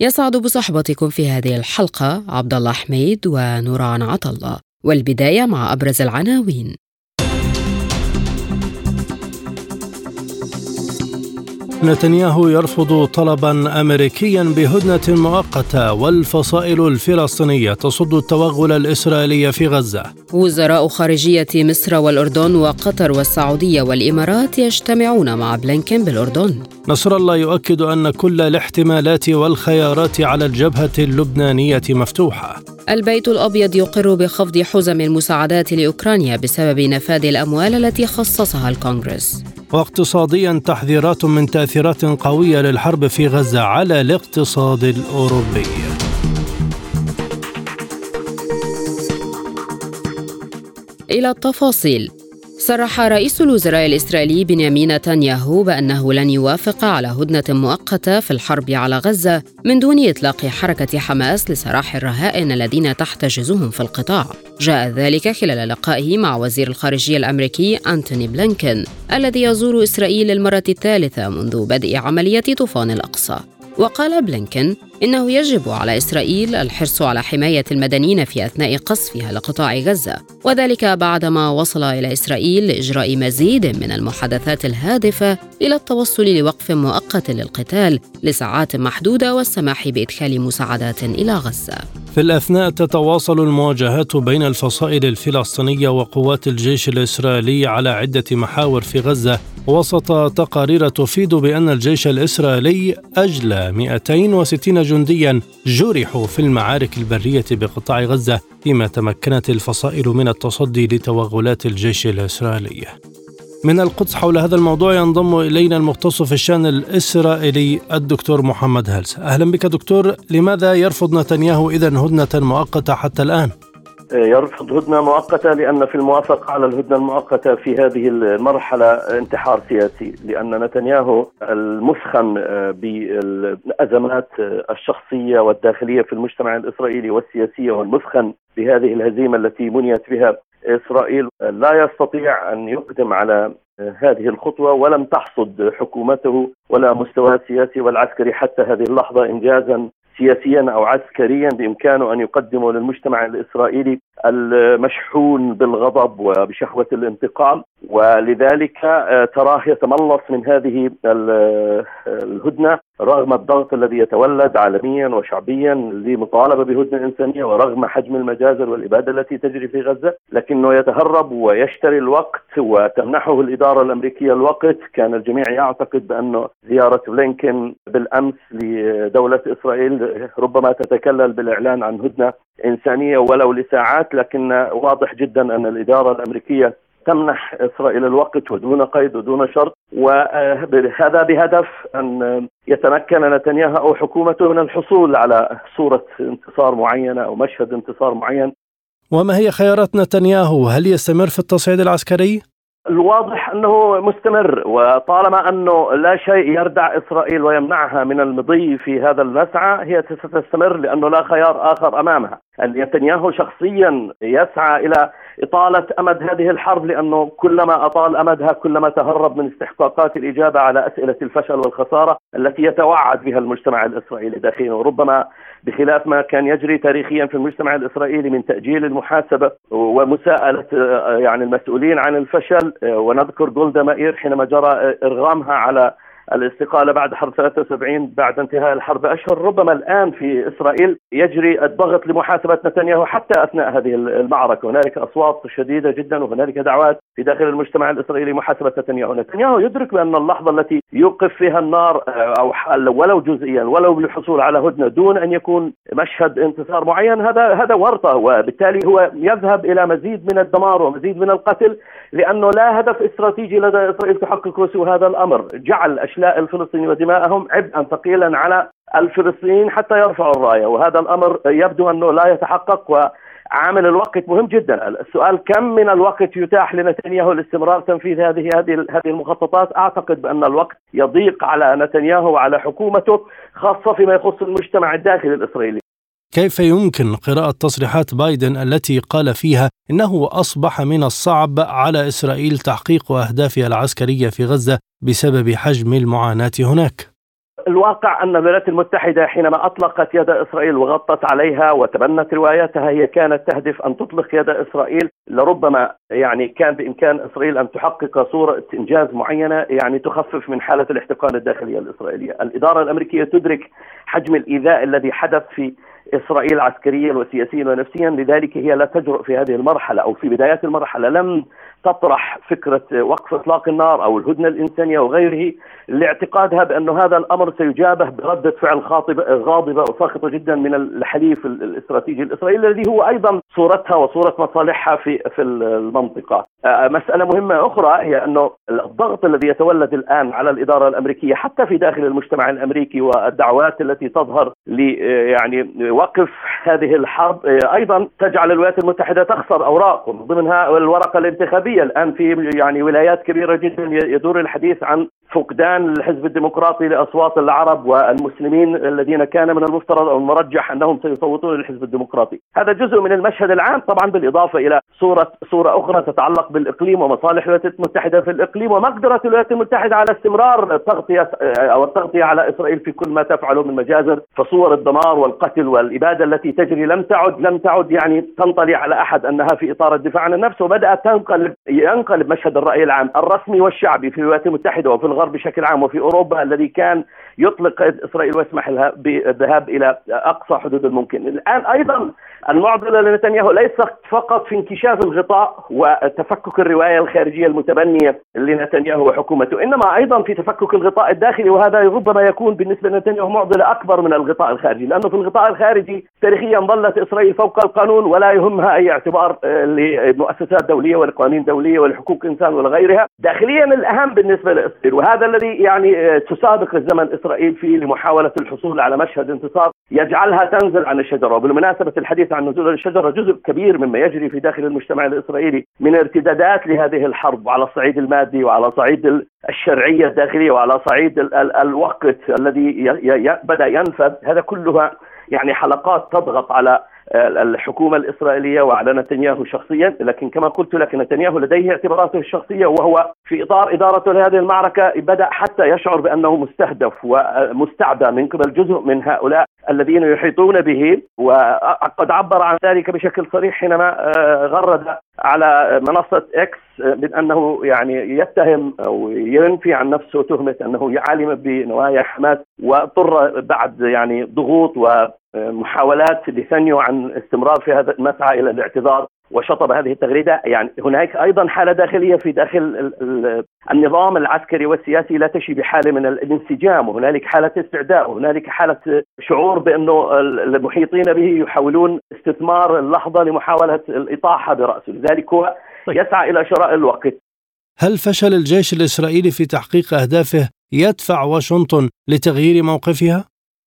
يسعد بصحبتكم في هذه الحلقة عبد الله حميد ونوران عطلة والبداية مع أبرز العناوين. نتنياهو يرفض طلبا امريكيا بهدنة مؤقتة والفصائل الفلسطينية تصد التوغل الإسرائيلي في غزة. وزراء خارجية مصر والأردن وقطر والسعودية والإمارات يجتمعون مع بلينكن بالأردن. نصر الله يؤكد أن كل الاحتمالات والخيارات على الجبهة اللبنانية مفتوحة. البيت الأبيض يقر بخفض حزم المساعدات لأوكرانيا بسبب نفاذ الأموال التي خصصها الكونغرس. واقتصاديا تحذيرات من تأثيرات قوية للحرب في غزة على الاقتصاد الأوروبي. إلى التفاصيل صرح رئيس الوزراء الإسرائيلي بنيامين نتنياهو بأنه لن يوافق على هدنة مؤقتة في الحرب على غزة من دون إطلاق حركة حماس لسراح الرهائن الذين تحتجزهم في القطاع. جاء ذلك خلال لقائه مع وزير الخارجية الأمريكي أنتوني بلينكن الذي يزور إسرائيل للمرة الثالثة منذ بدء عملية طوفان الأقصى. وقال بلينكن إنه يجب على إسرائيل الحرص على حماية المدنيين في أثناء قصفها لقطاع غزة وذلك بعدما وصل إلى إسرائيل لإجراء مزيد من المحادثات الهادفة إلى التوصل لوقف مؤقت للقتال لساعات محدودة والسماح بإدخال مساعدات إلى غزة. في الأثناء تتواصل المواجهات بين الفصائل الفلسطينية وقوات الجيش الإسرائيلي على عدة محاور في غزة. وسط تقارير تفيد بأن الجيش الإسرائيلي أجلى 260 جنديا جرحوا في المعارك البرية بقطاع غزة. فيما تمكنت الفصائل من التصدي لتوغلات الجيش الإسرائيلي. من القدس حول هذا الموضوع ينضم إلينا المختص في الشأن الإسرائيلي الدكتور محمد هلس. أهلا بك دكتور. لماذا يرفض نتنياهو إذا هدنة مؤقتة حتى الآن؟ يرفض هدنة مؤقتة لأن في الموافقة على الهدنة المؤقتة في هذه المرحلة انتحار سياسي لأن نتنياهو المثخن بالأزمات الشخصية والداخلية في المجتمع الإسرائيلي والسياسية والمثخن بهذه الهزيمة التي بنيت بها إسرائيل لا يستطيع أن يقدم على هذه الخطوة ولم تحصد حكومته ولا مستواه السياسي والعسكري حتى هذه اللحظة إنجازا سياسيا أو عسكريا بإمكانه أن يقدمه للمجتمع الإسرائيلي المشحون بالغضب وبشهوة الانتقام ولذلك تراه يتملص من هذه الهدنة رغم الضغط الذي يتولد عالميا وشعبيا لمطالبة بهدنة إنسانية ورغم حجم المجازر والإبادة التي تجري في غزة لكنه يتهرب ويشتري الوقت وتمنحه الإدارة الأمريكية الوقت. كان الجميع يعتقد بانه زيارة بلينكن بالأمس لدولة إسرائيل ربما تتكلل بالإعلان عن هدنة إنسانية ولو لساعات لكن واضح جدا أن الإدارة الأمريكية تمنح إسرائيل الوقت ودون قيد ودون شرط وهذا بهدف أن يتمكن نتنياهو أو حكومته من الحصول على صورة انتصار معينه أو مشهد انتصار معين. وما هي خيارات نتنياهو؟ هل يستمر في التصعيد العسكري؟ الواضح أنه مستمر وطالما أنه لا شيء يردع إسرائيل ويمنعها من المضي في هذا المسعى هي ستستمر لأنه لا خيار آخر أمامها. نتنياهو شخصيا يسعى إلى إطالة أمد هذه الحرب لأنه كلما أطال أمدها كلما تهرب من استحقاقات الإجابة على أسئلة الفشل والخسارة التي يتوعد بها المجتمع الإسرائيلي داخليا وربما بخلاف ما كان يجري تاريخيا في المجتمع الإسرائيلي من تأجيل المحاسبة ومساءلة يعني المسؤولين عن الفشل ونذكر جولدا مائير حينما جرى إرغامها على الاستقالة بعد حرب 73 بعد انتهاء الحرب أشهر ربما الآن في إسرائيل يجري الضغط لمحاسبة نتنياهو حتى أثناء هذه المعركة. هنالك أصوات شديدة جدا وهنالك دعوات في داخل المجتمع الإسرائيلي محاسبة نتنياهو. نتنياهو يدرك بأن اللحظة التي يوقف فيها النار أو ولو جزئيا ولو للحصول على هدنة دون أن يكون مشهد انتصار معين هذا هذا ورطة وبالتالي هو يذهب إلى مزيد من الدمار ومزيد من القتل. لأنه لا هدف استراتيجي لدى إسرائيل تحققه سوى هذا الأمر. جعل أشلاء الفلسطينيين ودماءهم عبئا ثقيلا على الفلسطينيين حتى يرفعوا الراية وهذا الأمر يبدو أنه لا يتحقق و عامل الوقت مهم جدا. السؤال كم من الوقت يتاح لنتنياهو لاستمرار تنفيذ هذه هذه هذه المخططات؟ أعتقد بأن الوقت يضيق على نتنياهو وعلى حكومته خاصة فيما يخص المجتمع الداخلي الإسرائيلي. كيف يمكن قراءة تصريحات بايدن التي قال فيها إنه أصبح من الصعب على إسرائيل تحقيق أهدافها العسكرية في غزة بسبب حجم المعاناة هناك؟ الواقع أن الولايات المتحدة حينما أطلقت يد إسرائيل وغطت عليها وتبنت رواياتها هي كانت تهدف أن تطلق يد إسرائيل لربما يعني كان بإمكان إسرائيل أن تحقق صورة إنجاز معينة يعني تخفف من حالة الاحتقان الداخلية الإسرائيلية، الإدارة الأمريكية تدرك حجم الإيذاء الذي حدث في إسرائيل عسكريا وسياسيا ونفسيا لذلك هي لا تجرؤ في هذه المرحلة أو في بدايات المرحلة. لم تطرح فكرة وقف إطلاق النار أو الهدنة الإنسانية وغيره لاعتقادها بأن هذا الأمر سيجابه بردة فعل خاطبة غاضبة وساخطة جدا من الحليف الاستراتيجي الإسرائيلي الذي هو أيضا صورتها وصورة مصالحها في في المنطقة. آه، مسألة مهمة أخرى هي أنه الضغط الذي يتولد الآن على الإدارة الأمريكية حتى في داخل المجتمع الأمريكي والدعوات التي تظهر ل يعني وقف هذه الحرب آه، أيضا تجعل الولايات المتحدة تخسر أوراق ومن ضمنها الورقة الانتخابية. الآن في يعني ولايات كبيرة جدا يدور الحديث عن فقدان الحزب الديمقراطي لأصوات العرب والمسلمين الذين كان من المفترض أو المرجح أنهم سيصوتون للحزب الديمقراطي، هذا جزء من المشهد العام طبعا بالإضافة إلى صوره صوره أخرى تتعلق بالإقليم ومصالح الولايات المتحدة في الإقليم ومقدرة الولايات المتحدة على استمرار التغطية أو التغطية على إسرائيل في كل ما تفعله من مجازر فصور الدمار والقتل والإبادة التي تجري لم تعد لم تعد يعني تنطلي على أحد أنها في إطار الدفاع عن النفس وبدأت تنقلب ينقلب مشهد الرأي العام الرسمي والشعبي في الولايات المتحدة وفي الغرب بشكل عام وفي أوروبا الذي كان يطلق إسرائيل ويسمح لها بالذهاب إلى أقصى حدود الممكن. الآن أيضا المعضلة لنتنياهو ليست فقط في انكشاف الغطاء وتفكك الرواية الخارجية المتبنية لنتنياهو وحكومته، إنما أيضا في تفكك الغطاء الداخلي وهذا ربما يكون بالنسبة لنتنياهو معضلة أكبر من الغطاء الخارجي، لأنه في الغطاء الخارجي تاريخيا ظلت إسرائيل فوق القانون ولا يهمها أي اعتبار آه، لمؤسسات دولية ولقوانين دوليه ولحقوق انسان ولغيرها، داخليا الأهم بالنسبة لإسرائيل وهذا الذي يعني آه، تسابق الزمن إسرائيل فيه لمحاوله الحصول على مشهد انتصار يجعلها تنزل عن الشجرة. وبالمناسبة الحديث عن نزول الشجرة جزء كبير مما يجري في داخل المجتمع الإسرائيلي من ارتدادات لهذه الحرب على الصعيد المادي وعلى صعيد الشرعية الداخلية وعلى صعيد ال ال الوقت الذي بدأ ينفذ. هذا كلها يعني حلقات تضغط على الحكومة الإسرائيلية وعلى نتنياهو شخصيا لكن كما قلت لك نتنياهو لديه اعتباراته الشخصية وهو في إطار إدارته لهذه المعركة بدأ حتى يشعر بأنه مستهدف ومستعدى من قبل جزء من هؤلاء الذين يحيطون به. وقد عبر عن ذلك بشكل صريح حينما آه، غرد على منصة إكس من أنه يعني يتهم أو ينفي عن نفسه تهمة أنه عالم بنوايا حماس واضطر بعد يعني ضغوط ومحاولات لثنيه عن استمرار في هذا المسعى إلى الاعتذار وشطب هذه التغريدة يعني هناك أيضا حالة داخلية في داخل النظام العسكري والسياسي لا تشي بحالة من الانسجام وهنالك حالة استعداء وهنالك حالة شعور بأنه المحيطين به يحاولون استثمار اللحظة لمحاولة الإطاحة برأسه لذلك هو طيب. يسعى إلى شراء الوقت هل فشل الجيش الإسرائيلي في تحقيق أهدافه يدفع واشنطن لتغيير موقفها؟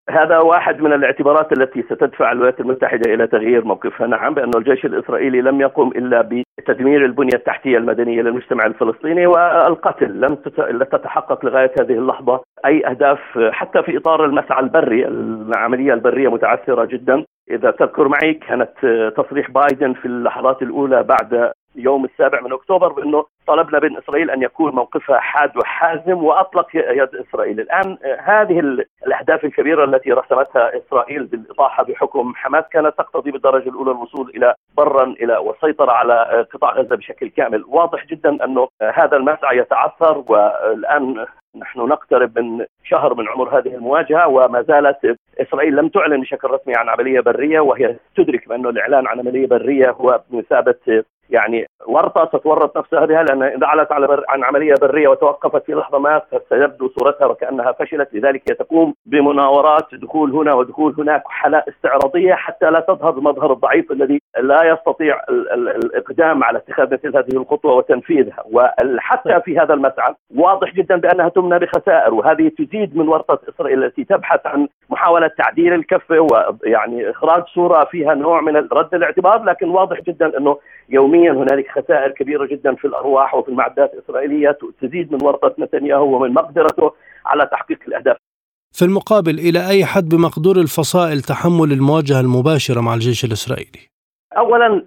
هذا واحد من الاعتبارات التي ستدفع الولايات المتحدة إلى تغيير موقفها. نعم بأن الجيش الإسرائيلي لم يقم إلا بتدمير البنية التحتية المدنية للمجتمع الفلسطيني والقتل. لم تتحقق لغاية هذه اللحظة أي أهداف حتى في إطار المسعى البري العملية البرية متعثرة جدا. إذا تذكر معي كانت تصريح بايدن في اللحظات الأولى بعد يوم السابع من أكتوبر بأنه طلبنا من إسرائيل أن يكون موقفها حاد وحازم وأطلق يد إسرائيل، الآن هذه الأهداف الكبيرة التي رسمتها إسرائيل بالاطاحه بحكم حماس كانت تقتضي بالدرجة الأولى الوصول إلى برا إلى والسيطره على قطاع غزة بشكل كامل، واضح جدا أنه هذا المسعى يتعثر والآن نحن نقترب من شهر من عمر هذه المواجهة وما زالت إسرائيل لم تعلن بشكل رسمي عن عملية برية وهي تدرك بأنه الإعلان عن عملية برية هو بمثابة يعني ورطة ستورط نفسها بها لأن إذا اعلنت عن عملية برية وتوقفت في لحظة ما سيبدو صورتها وكأنها فشلت. لذلك هي تقوم بمناورات دخول هنا ودخول هناك حالات استعراضية حتى لا تظهر المظهر الضعيف الذي لا يستطيع الإقدام على اتخاذ مثل هذه الخطوة وتنفيذها وحتى في هذا المسعى واضح جدا بأنها تمنى بخسائر وهذه تزيد من ورطة إسرائيل التي تبحث عن محاولة تعديل الكفه ويعني إخراج صورة فيها نوع من رد الاعتبار لكن واضح جدا أنه يوميا هنالك خسائر كبيرة جدا في الأرواح وفي المعدات الإسرائيلية تزيد من ورطة نتنياهو ومن مقدرته على تحقيق الأهداف في المقابل إلى أي حد بمقدور الفصائل تحمل المواجهة المباشرة مع الجيش الإسرائيلي؟ اولا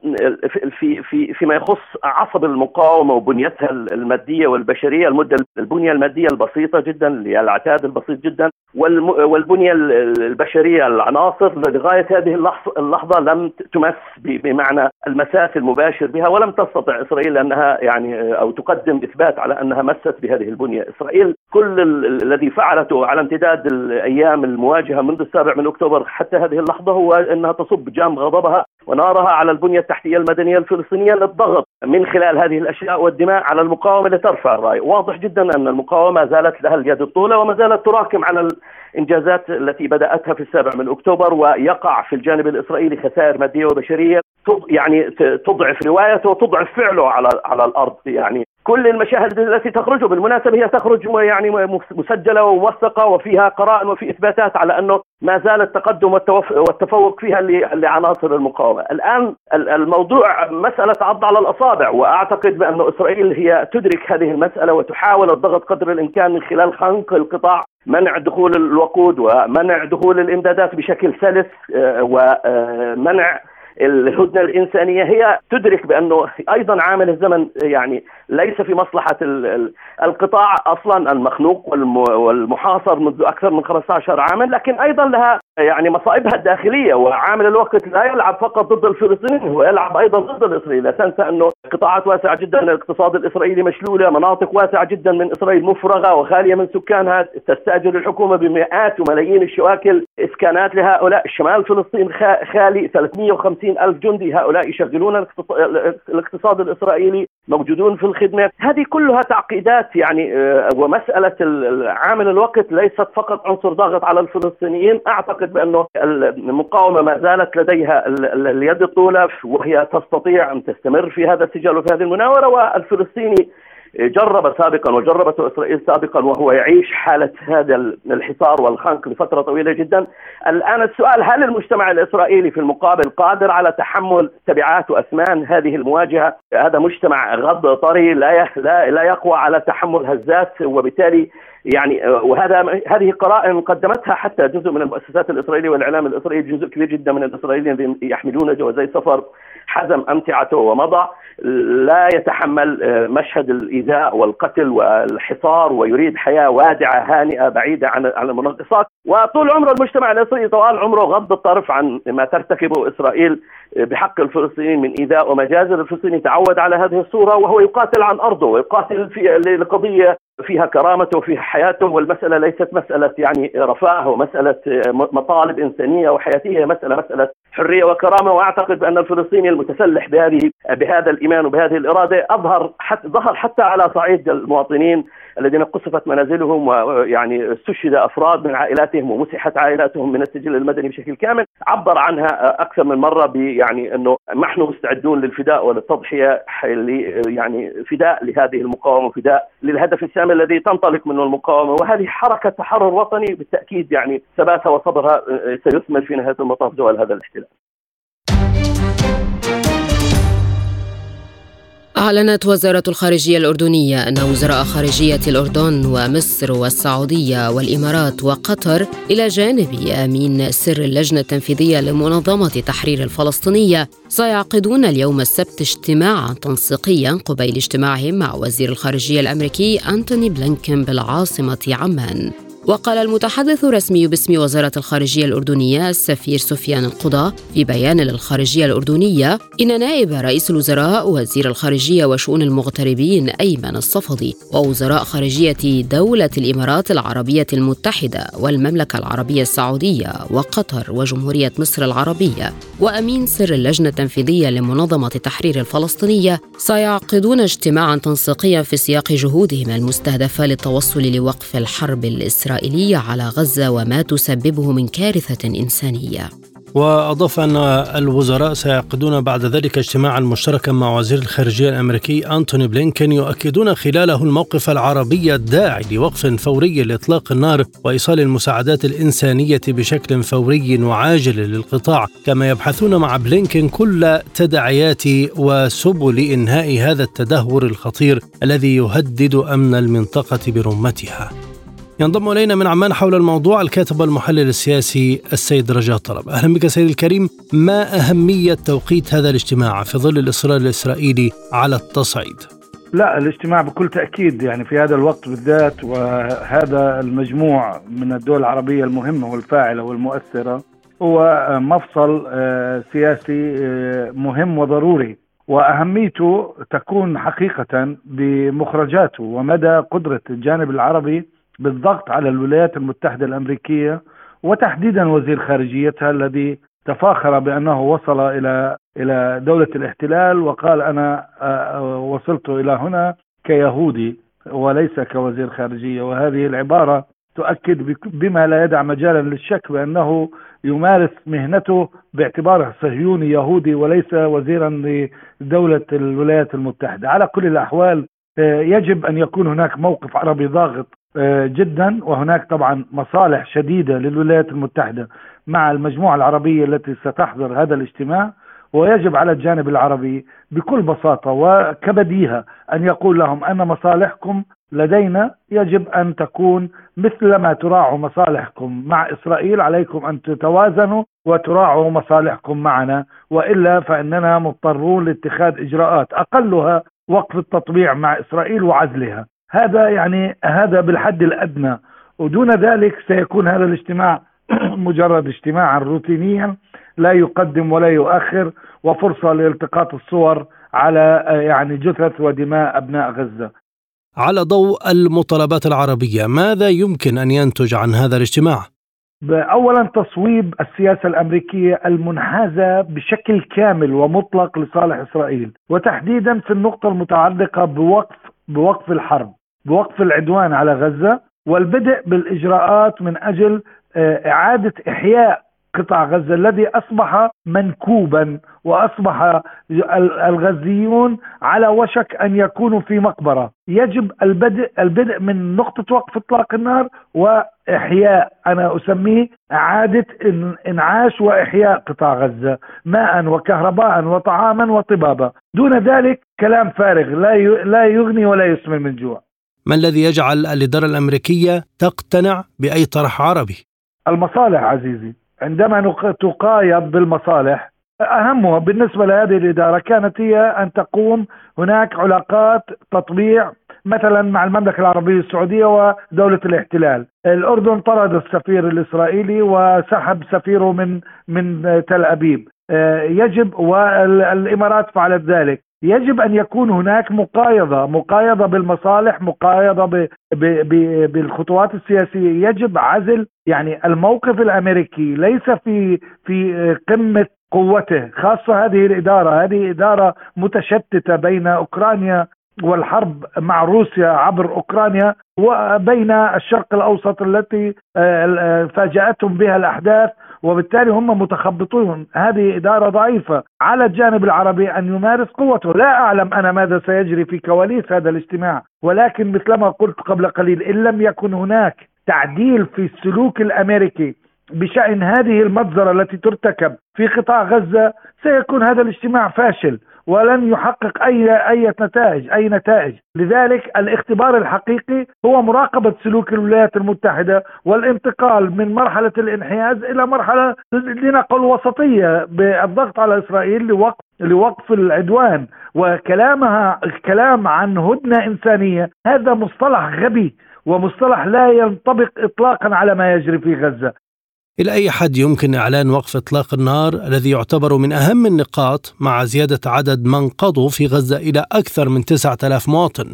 في في فيما يخص عصب المقاومة وبنيتها المادية والبشرية المدة البنية المادية البسيطة جدا العتاد البسيط جدا والبنية البشرية العناصر لغاية هذه اللحظة لم تمس بمعنى المساس المباشر بها ولم تستطع إسرائيل أنها يعني أو تقدم إثبات على أنها مست بهذه البنية، إسرائيل كل الذي فعلته على امتداد الأيام المواجهة منذ السابع من أكتوبر حتى هذه اللحظة هو أنها تصب جام غضبها ونارها على البنية التحتية المدنية الفلسطينية للضغط من خلال هذه الأشياء والدماء على المقاومة لترفع الرأي، واضح جدا أن المقاومة زالت لها اليد الطولة وما زالت تراكم على الإنجازات التي بدأتها في السابع من أكتوبر ويقع في الجانب الإسرائيلي خسائر مادية وبشرية يعني تضعف روايته وتضعف فعله على على الأرض يعني كل المشاهد التي تخرج بالمناسبة هي تخرج يعني مسجلة وموثقة وفيها قرائن وفي إثباتات على أنه ما زال التقدم والتفوق فيها لعناصر المقاومة، الآن الموضوع مسألة عض على الأصابع وأعتقد بأن إسرائيل هي تدرك هذه المسألة وتحاول الضغط قدر الإمكان من خلال خنق القطاع منع دخول الوقود ومنع دخول الإمدادات بشكل سلس آه، ومنع الهدنة الإنسانية هي تدرك بأنه أيضا عامل الزمن يعني ليس في مصلحة القطاع أصلا المخنوق والمحاصر منذ أكثر من 15 عاما لكن أيضا لها يعني مصائبها الداخلية وعامل الوقت لا يلعب فقط ضد الفلسطينيين هو يلعب أيضا ضد الاسرائيلي لا تنسى انه قطاعات واسعة جدا من الاقتصاد الإسرائيلي مشلولة مناطق واسعة جدا من إسرائيل مفرغة وخالية من سكانها تستأجر الحكومة بمئات وملايين الشواكل إسكانات لهؤلاء شمال فلسطين خالي 350 ألف جندي هؤلاء يشغلون الاقتصاد الإسرائيلي موجودون في الخدمة. هذه كلها تعقيدات يعني آه، ومسألة عامل الوقت ليست فقط عنصر ضاغط على الفلسطينيين. أعتقد بأنه المقاومة ما زالت لديها اليد الطولى وهي تستطيع أن تستمر في هذا السجال وفي هذه المناورة والفلسطيني جرب سابقا وجربته إسرائيل سابقا وهو يعيش حالة هذا الحصار والخنق لفترة طويلة جدا. الآن السؤال هل المجتمع الإسرائيلي في المقابل قادر على تحمل تبعات واثمان هذه المواجهة؟ هذا مجتمع غض طري لا لا يقوى على تحمل هزات وبالتالي يعني وهذا هذه قرائن قدمتها حتى جزء من المؤسسات الإسرائيلية والإعلام الإسرائيلي جزء كبير جدا من الإسرائيليين يحملون جوازي سفر حزم أمتعته ومضى. لا يتحمل آه، مشهد الإيذاء والقتل والحصار ويريد حياة وادعة هانئة بعيدة عن عن وطول عمر المجتمع الإسرائيلي طوال عمره غض الطرف عن ما ترتكبه إسرائيل بحق الفلسطينيين من إيذاء ومجازر الفلسطيني تعود على هذه الصورة وهو يقاتل عن أرضه ويقاتل في لقضية فيها كرامته وفيها حياته والمسألة ليست مسألة يعني رفاه ومسألة مطالب إنسانية وحياتية مسألة مسألة حرية وكرامة. وأعتقد بأن الفلسطيني المتسلح بهذه بهذا الإيمان وبهذه الإرادة أظهر حتى ظهر حتى على صعيد المواطنين الذين قصفت منازلهم ويعني استشهد أفراد من عائلاتهم ومسحت عائلاتهم من السجل المدني بشكل كامل عبر عنها أكثر من مرة يعني أنه نحن مستعدون للفداء وللتضحية يعني فداء لهذه المقاومة فداء للهدف السامي الذي تنطلق منه المقاومة. وهذه حركة تحرر وطني بالتأكيد يعني ثباتها وصبرها سيثمر في نهاية المطاف زوال هذا الاحتلال. أعلنت وزارة الخارجية الأردنية أن وزراء خارجية الأردن ومصر والسعودية والإمارات وقطر إلى جانب أمين سر اللجنة التنفيذية لمنظمة تحرير الفلسطينية سيعقدون اليوم السبت اجتماعا تنسيقيا قبيل اجتماعهم مع وزير الخارجية الأمريكي أنتوني بلينكن بالعاصمة عمان. وقال المتحدث الرسمي باسم وزارة الخارجية الأردنية السفير سفيان القضاة في بيان للخارجية الأردنية إن نائب رئيس الوزراء وزير الخارجية وشؤون المغتربين أيمن الصفدي ووزراء خارجية دولة الإمارات العربية المتحدة والمملكة العربية السعودية وقطر وجمهورية مصر العربية وأمين سر اللجنة التنفيذية لمنظمة التحرير الفلسطينية سيعقدون اجتماعا تنسيقيا في سياق جهودهم المستهدفة للتوصل لوقف الحرب الإسرائيلية. على غزة وما تسببه من كارثة إنسانية. وأضاف أن الوزراء سيعقدون بعد ذلك اجتماعا مشتركا مع وزير الخارجية الأمريكي أنتوني بلينكين يؤكدون خلاله الموقف العربي الداعي لوقف فوري لإطلاق النار وإيصال المساعدات الإنسانية بشكل فوري وعاجل للقطاع كما يبحثون مع بلينكين كل تداعيات وسبل إنهاء هذا التدهور الخطير الذي يهدد أمن المنطقة برمتها. ينضم إلينا من عمان حول الموضوع الكاتب والمحلل السياسي السيد رجاء طلب. أهلا بك سيد الكريم. ما أهمية توقيت هذا الاجتماع في ظل الإصرار الإسرائيلي على التصعيد؟ لا الاجتماع بكل تأكيد يعني في هذا الوقت بالذات وهذا المجموع من الدول العربية المهمة والفاعلة والمؤثرة هو مفصل آه، سياسي آه، مهم وضروري. وأهميته تكون حقيقة بمخرجاته ومدى قدرة الجانب العربي بالضغط على الولايات المتحدة الأمريكية وتحديدا وزير خارجيتها الذي تفاخر بأنه وصل إلى إلى دولة الاحتلال وقال أنا وصلت إلى هنا كيهودي وليس كوزير خارجية. وهذه العبارة تؤكد بما لا يدع مجالا للشك بأنه يمارس مهنته باعتباره صهيوني يهودي وليس وزيرا لدولة الولايات المتحدة. على كل الأحوال يجب أن يكون هناك موقف عربي ضاغط آه، جدا. وهناك طبعا مصالح شديدة للولايات المتحدة مع المجموعة العربية التي ستحضر هذا الاجتماع. ويجب على الجانب العربي بكل بساطة وكبديهة أن يقول لهم أن مصالحكم لدينا. يجب أن تكون مثل ما تراعوا مصالحكم مع إسرائيل. عليكم أن تتوازنوا وتراعوا مصالحكم معنا. وإلا فإننا مضطرون لاتخاذ إجراءات أقلها وقف التطبيع مع إسرائيل وعزلها. هذا يعني هذا بالحد الأدنى ودون ذلك سيكون هذا الاجتماع مجرد اجتماعا روتينيا لا يقدم ولا يؤخر وفرصة لالتقاط الصور على يعني جثث ودماء أبناء غزة. على ضوء المطالبات العربية، ماذا يمكن أن ينتج عن هذا الاجتماع؟ اولا تصويب السياسة الأمريكية المنحازة بشكل كامل ومطلق لصالح إسرائيل، وتحديدا في النقطة المتعلقة بوقف بوقف الحرب. بوقف العدوان على غزة والبدء بالإجراءات من أجل آه، إعادة إحياء قطاع غزة الذي أصبح منكوبا وأصبح الغزيون على وشك أن يكونوا في مقبرة، يجب البدء البدء من نقطة وقف إطلاق النار وإحياء أنا أسميه إعادة إنعاش وإحياء قطاع غزة، ماء وكهرباء وطعاما وطبابه، دون ذلك كلام فارغ لا لا يغني ولا يسمن من جوع. ما الذي يجعل الإدارة الأمريكية تقتنع بأي طرح عربي؟ المصالح عزيزي عندما تقايض بالمصالح أهمها بالنسبة لهذه الإدارة كانت هي أن تقوم هناك علاقات تطبيع مثلا مع المملكة العربية السعودية ودولة الاحتلال الأردن طرد السفير الإسرائيلي وسحب سفيره من من تل أبيب يجب والإمارات فعلت ذلك. يجب أن يكون هناك مقايضة، مقايضة بالمصالح، مقايضة ب ب ب بالخطوات السياسية، يجب عزل يعني الموقف الأمريكي ليس في في قمة قوته، خاصة هذه الإدارة، هذه إدارة متشتتة بين أوكرانيا والحرب مع روسيا عبر أوكرانيا وبين الشرق الأوسط التي آه، فاجأتهم بها الأحداث وبالتالي هم متخبطون. هذه إدارة ضعيفة على الجانب العربي أن يمارس قوته. لا أعلم أنا ماذا سيجري في كواليس هذا الاجتماع ولكن مثلما قلت قبل قليل إن لم يكن هناك تعديل في السلوك الأمريكي بشأن هذه المجزرة التي ترتكب في قطاع غزة سيكون هذا الاجتماع فاشل. ولن يحقق أي أي نتائج أي نتائج، لذلك الاختبار الحقيقي هو مراقبة سلوك الولايات المتحدة والانتقال من مرحلة الانحياز إلى مرحلة لنقل وسطية بالضغط على إسرائيل لوقف لوقف العدوان. وكلامها الكلام عن هدنة إنسانية هذا مصطلح غبي ومصطلح لا ينطبق اطلاقا على ما يجري في غزة. إلى أي حد يمكن إعلان وقف إطلاق النار الذي يعتبر من أهم النقاط مع زيادة عدد من قضوا في غزة إلى أكثر من 9000 مواطن.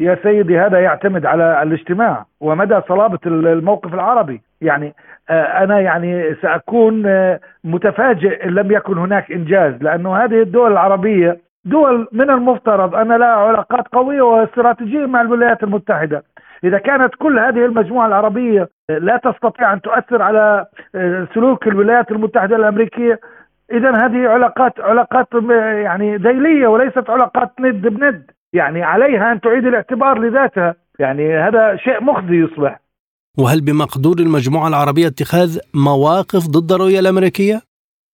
يا سيدي هذا يعتمد على الاجتماع ومدى صلابة الموقف العربي. يعني آه، أنا يعني سأكون آه، متفاجئ إن لم يكن هناك إنجاز لأنه هذه الدول العربية دول من المفترض أن لها علاقات قوية واستراتيجية مع الولايات المتحدة. إذا كانت كل هذه المجموعة العربية لا تستطيع أن تؤثر على آه، سلوك الولايات المتحدة الأمريكية إذا هذه علاقات علاقات يعني ديلية وليست علاقات ند بند. يعني عليها أن تعيد الاعتبار لذاتها. يعني هذا شيء مخزي يصبح. وهل بمقدور المجموعة العربية اتخاذ مواقف ضد الرؤية الأمريكية؟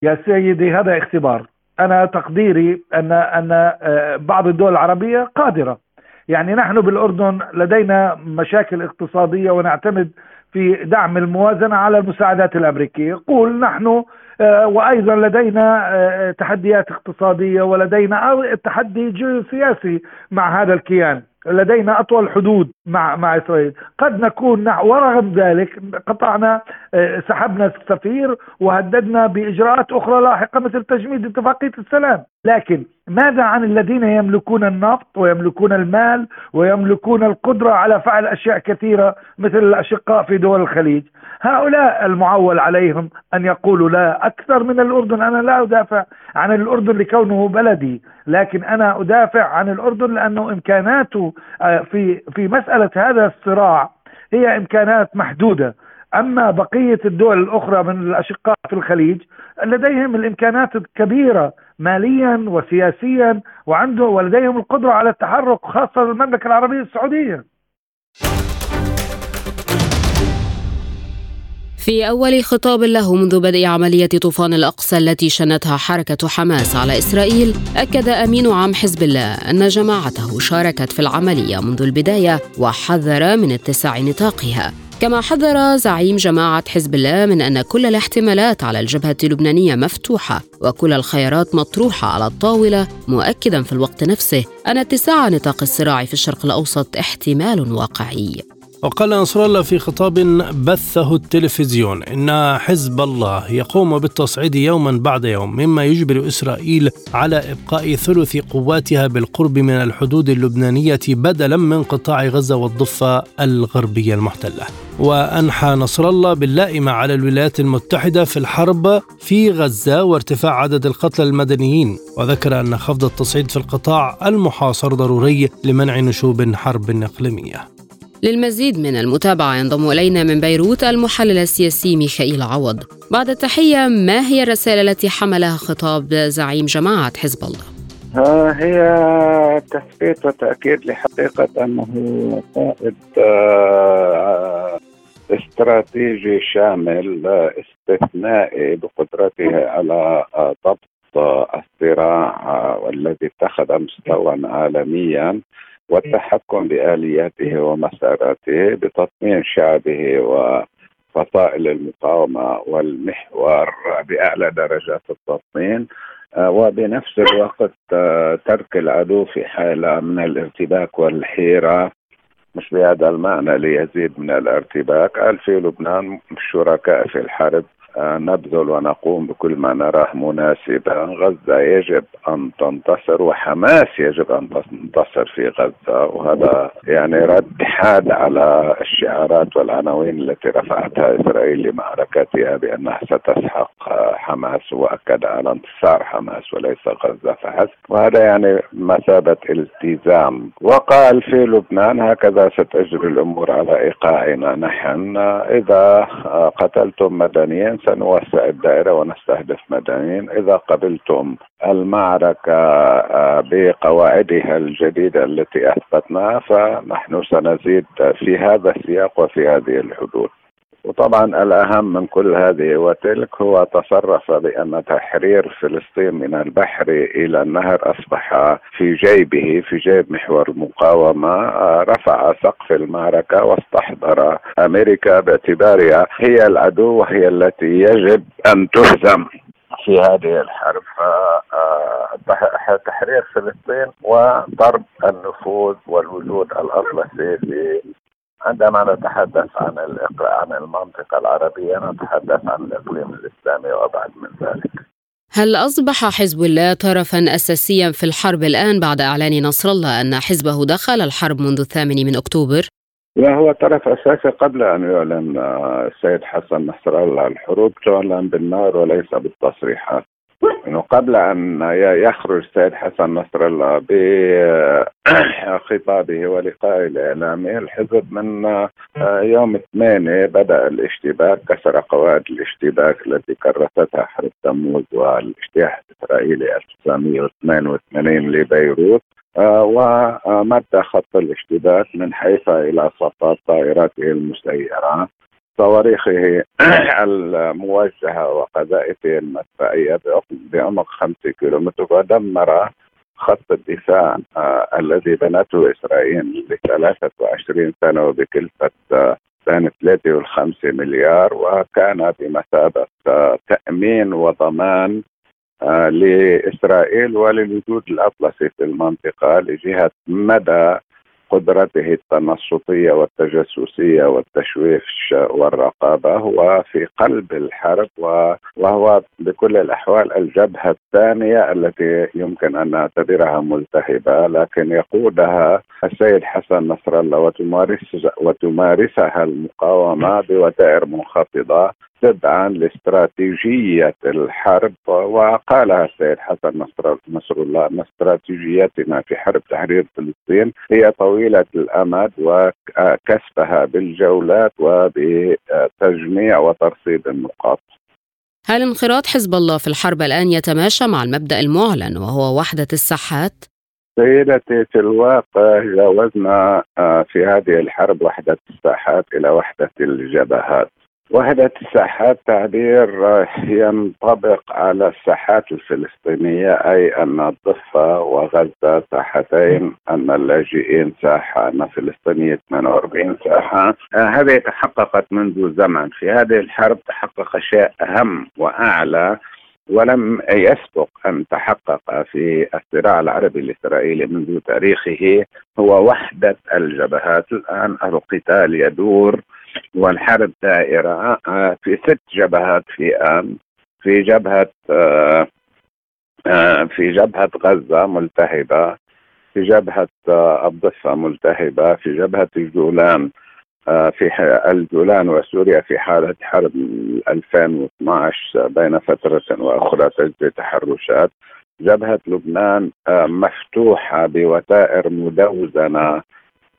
يا سيدي هذا اختبار. أنا تقديري أن أن آه، بعض الدول العربية قادرة. يعني نحن بالأردن لدينا مشاكل اقتصادية ونعتمد في دعم الموازنة على المساعدات الأمريكية. قول نحن آه، وأيضا لدينا آه، تحديات اقتصادية ولدينا تحدي جيوسياسي مع هذا الكيان. لدينا أطول حدود. مع مع إسرائيل، قد نكون ورغم ذلك قطعنا آه، سحبنا السفير وهددنا بإجراءات أخرى لاحقة مثل تجميد اتفاقية السلام، لكن ماذا عن الذين يملكون النفط ويملكون المال ويملكون القدرة على فعل أشياء كثيرة مثل الأشقاء في دول الخليج؟ هؤلاء المعول عليهم أن يقولوا لا أكثر من الأردن، أنا لا أدافع عن الأردن لكونه بلدي، لكن أنا أدافع عن الأردن لأنه إمكاناته آه، في في مسألة هذا الصراع هي إمكانات محدودة. أما بقية الدول الأخرى من الأشقاء في الخليج لديهم الإمكانات الكبيرة ماليا وسياسيا وعنده ولديهم القدرة على التحرك خاصة المملكة العربية السعودية. في أول خطاب له منذ بدء عملية طوفان الأقصى التي شنتها حركة حماس على إسرائيل أكد أمين عام حزب الله أن جماعته شاركت في العملية منذ البداية وحذر من اتساع نطاقها. كما حذر زعيم جماعة حزب الله من أن كل الاحتمالات على الجبهة اللبنانية مفتوحة وكل الخيارات مطروحة على الطاولة مؤكدا في الوقت نفسه أن اتساع نطاق الصراع في الشرق الأوسط احتمال واقعي. وقال نصر الله في خطاب بثه التلفزيون إن حزب الله يقوم بالتصعيد يوما بعد يوم مما يجبر إسرائيل على إبقاء ثلث قواتها بالقرب من الحدود اللبنانية بدلا من قطاع غزة والضفة الغربية المحتلة. وأنحى نصر الله باللائمة على الولايات المتحدة في الحرب في غزة وارتفاع عدد القتلى المدنيين وذكر أن خفض التصعيد في القطاع المحاصر ضروري لمنع نشوب حرب إقليمية. للمزيد من المتابعة ينضم إلينا من بيروت المحلل السياسي ميخائيل عوض بعد التحية ما هي الرسالة التي حملها خطاب زعيم جماعة حزب الله؟ هي تثبيت وتأكيد لحقيقة أنه قائد آه، استراتيجي شامل استثنائي بقدرته على ضبط الصراع والذي اتخذ مستوى عالميا والتحكم بآلياته ومساراته بتطمين شعبه وفصائل المقاومة والمحور بأعلى درجات التطمين آه، وبنفس الوقت آه، ترك العدو في حالة من الارتباك والحيرة. مش بهذا المعنى ليزيد من الارتباك. قال في لبنان شركاء في الحرب نبذل ونقوم بكل ما نراه مناسبا. غزة يجب أن تنتصر وحماس يجب أن تنتصر في غزة وهذا يعني رد حاد على الشعارات والعناوين التي رفعتها إسرائيل لمعركتها بأنها ستسحق حماس وأكد على انتصار حماس وليس غزة فحسب. وهذا يعني مثابة التزام. وقال في لبنان هكذا ستجري الأمور على إيقاعنا نحن. إذا قتلتم مدنيا سنوسع الدائرة ونستهدف مدنيين. إذا قبلتم المعركة آه، بقواعدها الجديدة التي أثبتناها فنحن سنزيد في هذا السياق وفي هذه الحدود. وطبعا الأهم من كل هذه وتلك هو تصرف بأن تحرير فلسطين من البحر إلى النهر أصبح في جيبه في جيب محور المقاومة رفع سقف المعركة واستحضر أمريكا باعتبارها هي العدو وهي التي يجب أن تهزم. في هذه الحرب آه، تحرير فلسطين وضرب النفوذ والوجود الأطلسي في عندما نتحدث عن عن المنطقة العربية نتحدث عن الإقليم الإسلامي وأبعد من ذلك هل أصبح حزب الله طرفا أساسيا في الحرب الآن بعد إعلان نصر الله أن حزبه دخل الحرب منذ الثامن من أكتوبر؟ وهو طرف أساسي قبل أن يعلن السيد حسن نصر الله الحروب تعلن بالنار وليس بالتصريحات إنه قبل أن يخرج السيد حسن نصر الله بخطابه ولقائه الاعلامي الحزب من يوم 8 بدأ الاشتباك كسر قواعد الاشتباك التي كرستها حرب تموز والاجتياح الإسرائيلي 1982 لبيروت ومد خط الاشتباك من حيفا إلى صفات طائراته المسيرة. صواريخه الموجهة وقذائفه المدفعية بعمق خمسة كيلومتر ودمر خط الدفاع آه الذي بنته إسرائيل ل 23 سنة وبكلفة بين 3 و 5 مليار وكان بمثابة آه تأمين وضمان آه، لإسرائيل وللوجود الأطلسي في المنطقة لجهة مدى قدرته التنصتية والتجسسية والتشويش والرقابة هو في قلب الحرب وهو بكل الأحوال الجبهة الثانية التي يمكن أن نعتبرها ملتهبة لكن يقودها السيد حسن نصر الله وتمارس وتمارسها المقاومة بوتائر منخفضة تبعا لاستراتيجية الحرب وقالها السيد حسن نصر, الله أن استراتيجيتنا في حرب تحرير فلسطين هي طويلة الأمد وكسبها بالجولات وبتجميع وترصيد النقاط هل انخراط حزب الله في الحرب الآن يتماشى مع المبدأ المعلن وهو وحدة الساحات؟ سيدتي في الواقع جاوزنا آه، في هذه الحرب وحدة الساحات إلى وحدة الجبهات وحدة الساحات تعبير ينطبق على الساحات الفلسطينية أي أن الضفة وغزة ساحتين أن اللاجئين ساحة أن فلسطينية 48 ساحة. هذه تحققت منذ زمن. في هذه الحرب تحقق شيء أهم وأعلى ولم يسبق أن تحقق في الصراع العربي الإسرائيلي منذ تاريخه هو وحدة الجبهات. الآن القتال يدور والحرب دائرة آه، في ست جبهات في في جبهة آه، آه، في جبهة غزة ملتهبة في جبهة الضفة ملتهبة في جبهة الجولان في الجولان وسوريا في حالة حرب 2012 بين فترة وأخرى تجري تحرشات. جبهة لبنان مفتوحة بوتائر مدوزنة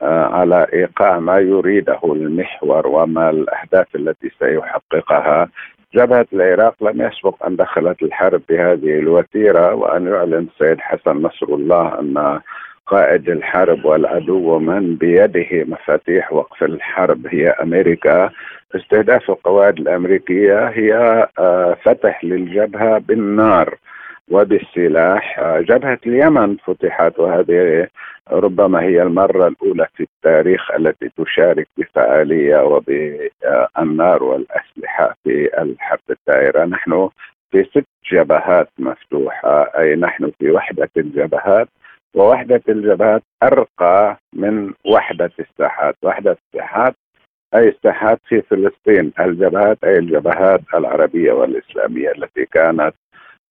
على إيقاع ما يريده المحور وما الأهداف التي سيحققها. جبهة العراق لم يسبق أن دخلت الحرب بهذه الوتيرة وأن يعلن السيد حسن نصر الله أن قائد الحرب والعدو من بيده مفاتيح وقف الحرب هي أمريكا. استهداف القواعد الأمريكية هي آه، فتح للجبهة بالنار. وبالسلاح. جبهة اليمن فتحت وهذه ربما هي المرة الأولى في التاريخ التي تشارك بفعالية وبالنار والأسلحة في الحرب الدائرة. نحن في ست جبهات مفتوحة. أي نحن في وحدة الجبهات ووحدة الجبهات أرقى من وحدة الساحات. وحدة الساحات أي الساحات في فلسطين الجبهات أي الجبهات العربية والإسلامية التي كانت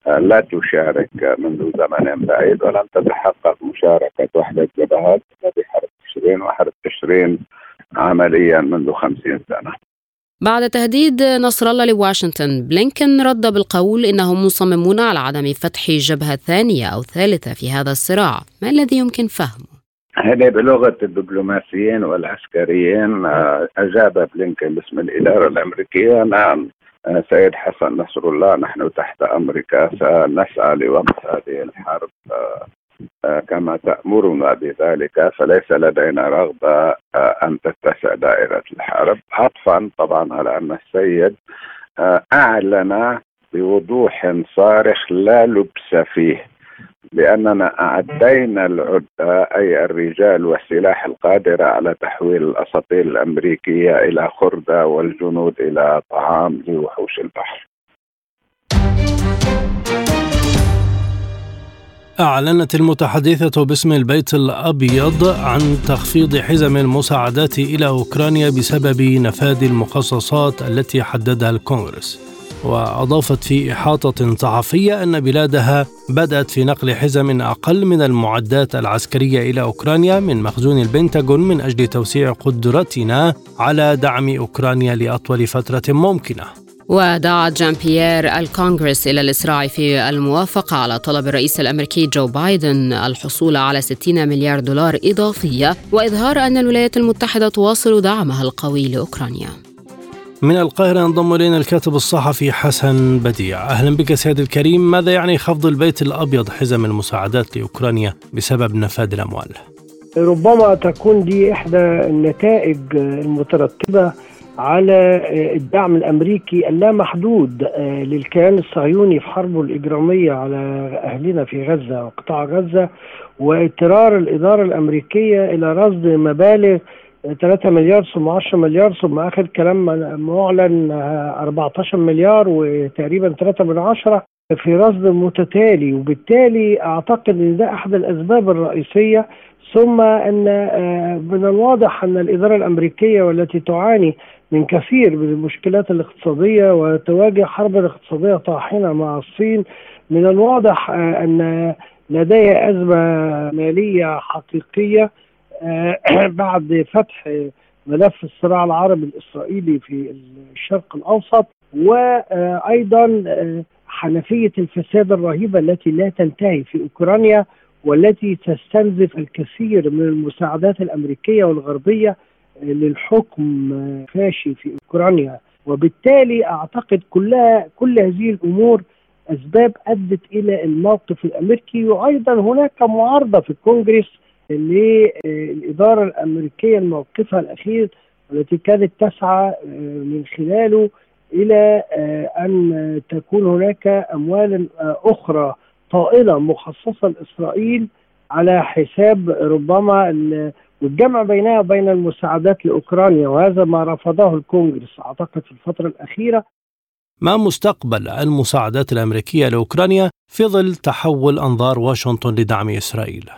لا تشارك منذ زمن بعيد ولم تتحقق مشاركة وحدة جبهات في حرب تشرين وحرب تشرين عمليا منذ خمسين سنة. بعد تهديد نصر الله لواشنطن بلينكن رد بالقول إنهم مصممون على عدم فتح جبهة ثانية أو ثالثة في هذا الصراع، ما الذي يمكن فهمه؟ هذه بلغة الدبلوماسيين والعسكريين آه، أجاب بلينكن باسم الإدارة الأمريكية نعم. سيد حسن نصر الله نحن تحت أمرك. سنسعى لوقف هذه الحرب آه، آه، كما تأمرنا بذلك. فليس لدينا رغبة أن تتسع دائرة الحرب. عطفا طبعا على أن السيد أعلن بوضوح صارخ لا لبس فيه. بأننا أعدينا العدة أي الرجال والسلاح القادرة على تحويل الأساطيل الأمريكية إلى خردة والجنود إلى طعام لوحوش البحر. أعلنت المتحدثة باسم البيت الأبيض عن تخفيض حزم المساعدات إلى أوكرانيا بسبب نفاذ المخصصات التي حددها الكونغرس. وأضافت في إحاطة صحفية أن بلادها بدأت في نقل حزم أقل من المعدات العسكرية إلى أوكرانيا من مخزون البنتاغون من أجل توسيع قدرتنا على دعم أوكرانيا لأطول فترة ممكنة. ودعا جان بيير الكونغرس إلى الإسراع في الموافقة على طلب الرئيس الأمريكي جو بايدن الحصول على 60 مليار دولار إضافية وإظهار أن الولايات المتحدة تواصل دعمها القوي لأوكرانيا. من القاهرة ينضم إلينا الكاتب الصحفي حسن بديع أهلا بك سيد الكريم ماذا يعني خفض البيت الأبيض حزم المساعدات لأوكرانيا بسبب نفاذ الأموال؟ ربما تكون دي إحدى النتائج المترتبة على الدعم الأمريكي اللامحدود آه، للكيان الصهيوني في حربه الإجرامية على أهلنا في غزة وقطاع غزة واضطرار الإدارة الأمريكية إلى رصد مبالغ 3 مليار ثم 10 مليار ثم آخر كلام معلن 14 مليار وتقريبا 3 من 10 في رصد متتالي. وبالتالي أعتقد إن ده أحد الأسباب الرئيسية ثم إن آه، من الواضح إن الإدارة الأمريكية والتي تعاني من كثير من المشكلات الاقتصادية وتواجه حربا اقتصادية طاحنة مع الصين من الواضح آه، إن لديها أزمة مالية حقيقية آه، بعد فتح ملف الصراع العربي الإسرائيلي في الشرق الأوسط وأيضا حنفية الفساد الرهيبة التي لا تنتهي في أوكرانيا والتي تستنزف الكثير من المساعدات الأمريكية والغربية للحكم فاشي في أوكرانيا. وبالتالي أعتقد كلها كل هذه الأمور أسباب أدت إلى الموقف الأمريكي وأيضا هناك معارضة في الكونجرس للإدارة الأمريكية الموقفها الأخير التي كانت تسعى من خلاله إلى أن تكون هناك اموال أخرى طائلة مخصصة لإسرائيل على حساب ربما والجمع بينها وبين المساعدات لأوكرانيا وهذا ما رفضه الكونغرس أعتقد في الفترة الأخيرة ما مستقبل المساعدات الأمريكية لأوكرانيا في ظل تحول أنظار واشنطن لدعم إسرائيل؟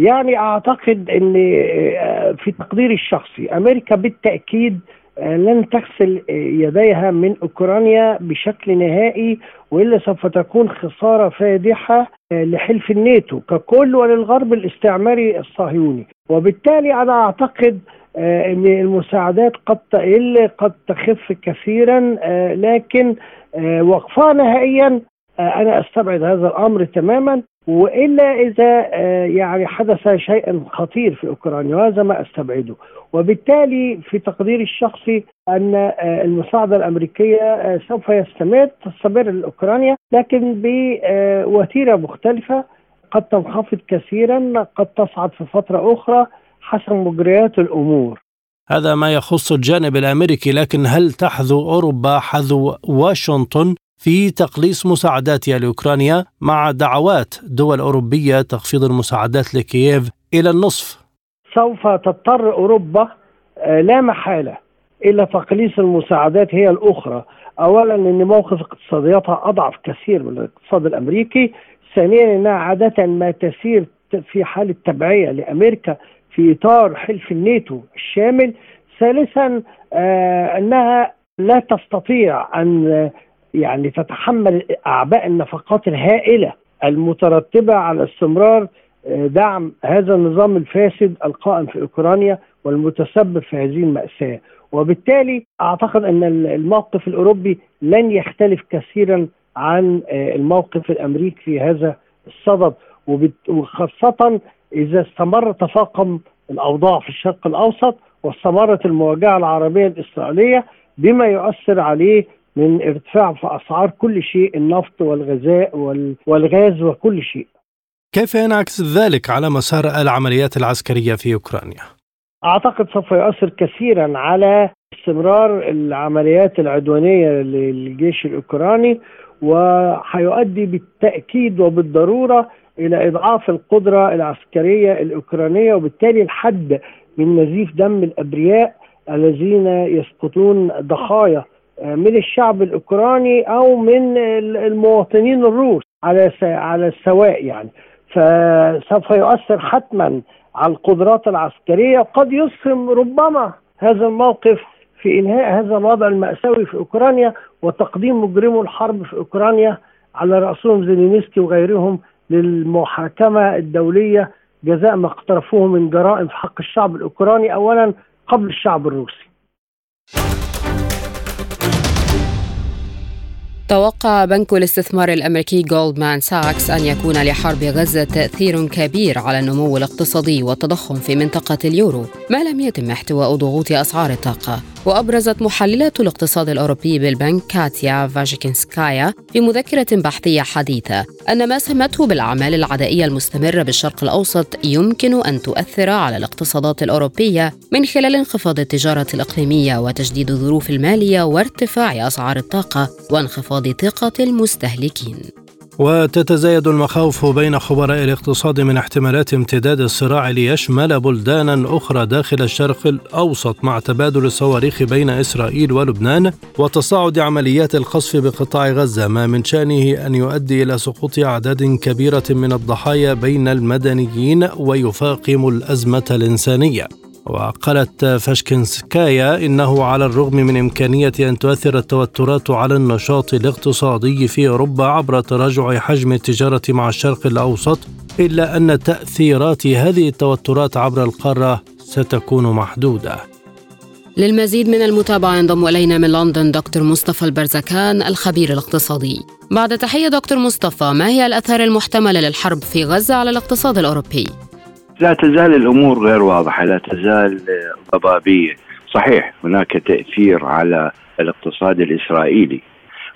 يعني أعتقد إن آه، في تقديري الشخصي أمريكا بالتأكيد آه، لن تغسل يديها من أوكرانيا بشكل نهائي وإلا سوف تكون خسارة فادحة آه، لحلف الناتو ككل وللغرب الاستعماري الصهيوني. وبالتالي أنا أعتقد آه، إن المساعدات قد تقل قد تخف كثيرا لكن وقفها نهائيا أنا أستبعد هذا الأمر تماما وإلا إذا يعني حدث شيء خطير في أوكرانيا وهذا ما أستبعده. وبالتالي في تقديري الشخصي أن آه، المساعدة الأمريكية آه، سوف يستمر تستمر لأوكرانيا لكن بوتيره مختلفة. قد تنخفض كثيرا قد تصعد في فترة أخرى حسب مجريات الأمور. هذا ما يخص الجانب الأمريكي لكن هل تحذو أوروبا حذو واشنطن؟ في تقليص مساعداتها لأوكرانيا مع دعوات دول أوروبية تخفيض المساعدات لكييف إلى النصف. سوف تضطر أوروبا آه، لا محالة إلى تقليص المساعدات هي الأخرى. اولا ان موقف اقتصادياتها أضعف كثير من الاقتصاد الأمريكي. ثانيا انها عادة ما تسير في حاله تبعيه لأمريكا في إطار حلف الناتو الشامل. ثالثا آه أنها لا تستطيع أن يعني تتحمل أعباء النفقات الهائلة المترتبة على استمرار دعم هذا النظام الفاسد القائم في أوكرانيا والمتسبب في هذه المأساة. وبالتالي أعتقد أن الموقف الأوروبي لن يختلف كثيرا عن آه، الموقف الأمريكي في هذا الصدد. وخاصة إذا استمر تفاقم الأوضاع في الشرق الأوسط واستمرت المواجهة العربية الإسرائيلية بما يؤثر عليه من ارتفاع في أسعار كل شيء النفط والغذاء والغاز وكل شيء كيف ينعكس ذلك على مسار العمليات العسكرية في أوكرانيا؟ أعتقد سوف يؤثر كثيرا على استمرار العمليات العدوانية للجيش الأوكراني وحيؤدي بالتأكيد وبالضرورة إلى إضعاف القدرة العسكرية الأوكرانية وبالتالي الحد من نزيف دم الأبرياء الذين يسقطون ضحايا من الشعب الأوكراني أو من المواطنين الروس على على السواء يعني فسوف يؤثر حتما على القدرات العسكرية وقد يسهم ربما هذا الموقف في إنهاء هذا الوضع المأساوي في أوكرانيا وتقديم مجرمو الحرب في أوكرانيا على رأسهم زيلينسكي وغيرهم للمحاكمة الدولية جزاء ما اقترفوه من جرائم في حق الشعب الأوكراني اولا قبل الشعب الروسي. توقع بنك الاستثمار الأمريكي جولدمان ساكس أن يكون لحرب غزة تأثير كبير على النمو الاقتصادي والتضخم في منطقة اليورو ما لم يتم احتواء ضغوط أسعار الطاقة. وأبرزت محللة الاقتصاد الأوروبي بالبنك كاتيا فاجيكنسكايا في مذكرة بحثية حديثة أن ما سمته بالأعمال العدائية المستمرة بالشرق الأوسط يمكن أن تؤثر على الاقتصادات الأوروبية من خلال انخفاض التجارة الإقليمية وتجديد الظروف المالية وارتفاع أسعار الطاقة وانخفاض ثقة المستهلكين. وتتزايد المخاوف بين خبراء الاقتصاد من احتمالات امتداد الصراع ليشمل بلدانا أخرى داخل الشرق الأوسط مع تبادل الصواريخ بين إسرائيل ولبنان وتصاعد عمليات القصف بقطاع غزة ما من شأنه أن يؤدي إلى سقوط أعداد كبيرة من الضحايا بين المدنيين ويفاقم الأزمة الإنسانية وقالت فاشكنسكايا إنه على الرغم من إمكانية أن تؤثر التوترات على النشاط الاقتصادي في أوروبا عبر تراجع حجم التجارة مع الشرق الأوسط إلا أن تأثيرات هذه التوترات عبر القارة ستكون محدودة للمزيد من المتابعة ينضم إلينا من لندن دكتور مصطفى البرزكان الخبير الاقتصادي بعد تحية دكتور مصطفى ما هي الأثار المحتملة للحرب في غزة على الاقتصاد الأوروبي؟ لا تزال الأمور غير واضحة لا تزال ضبابية. صحيح هناك تأثير على الاقتصاد الإسرائيلي.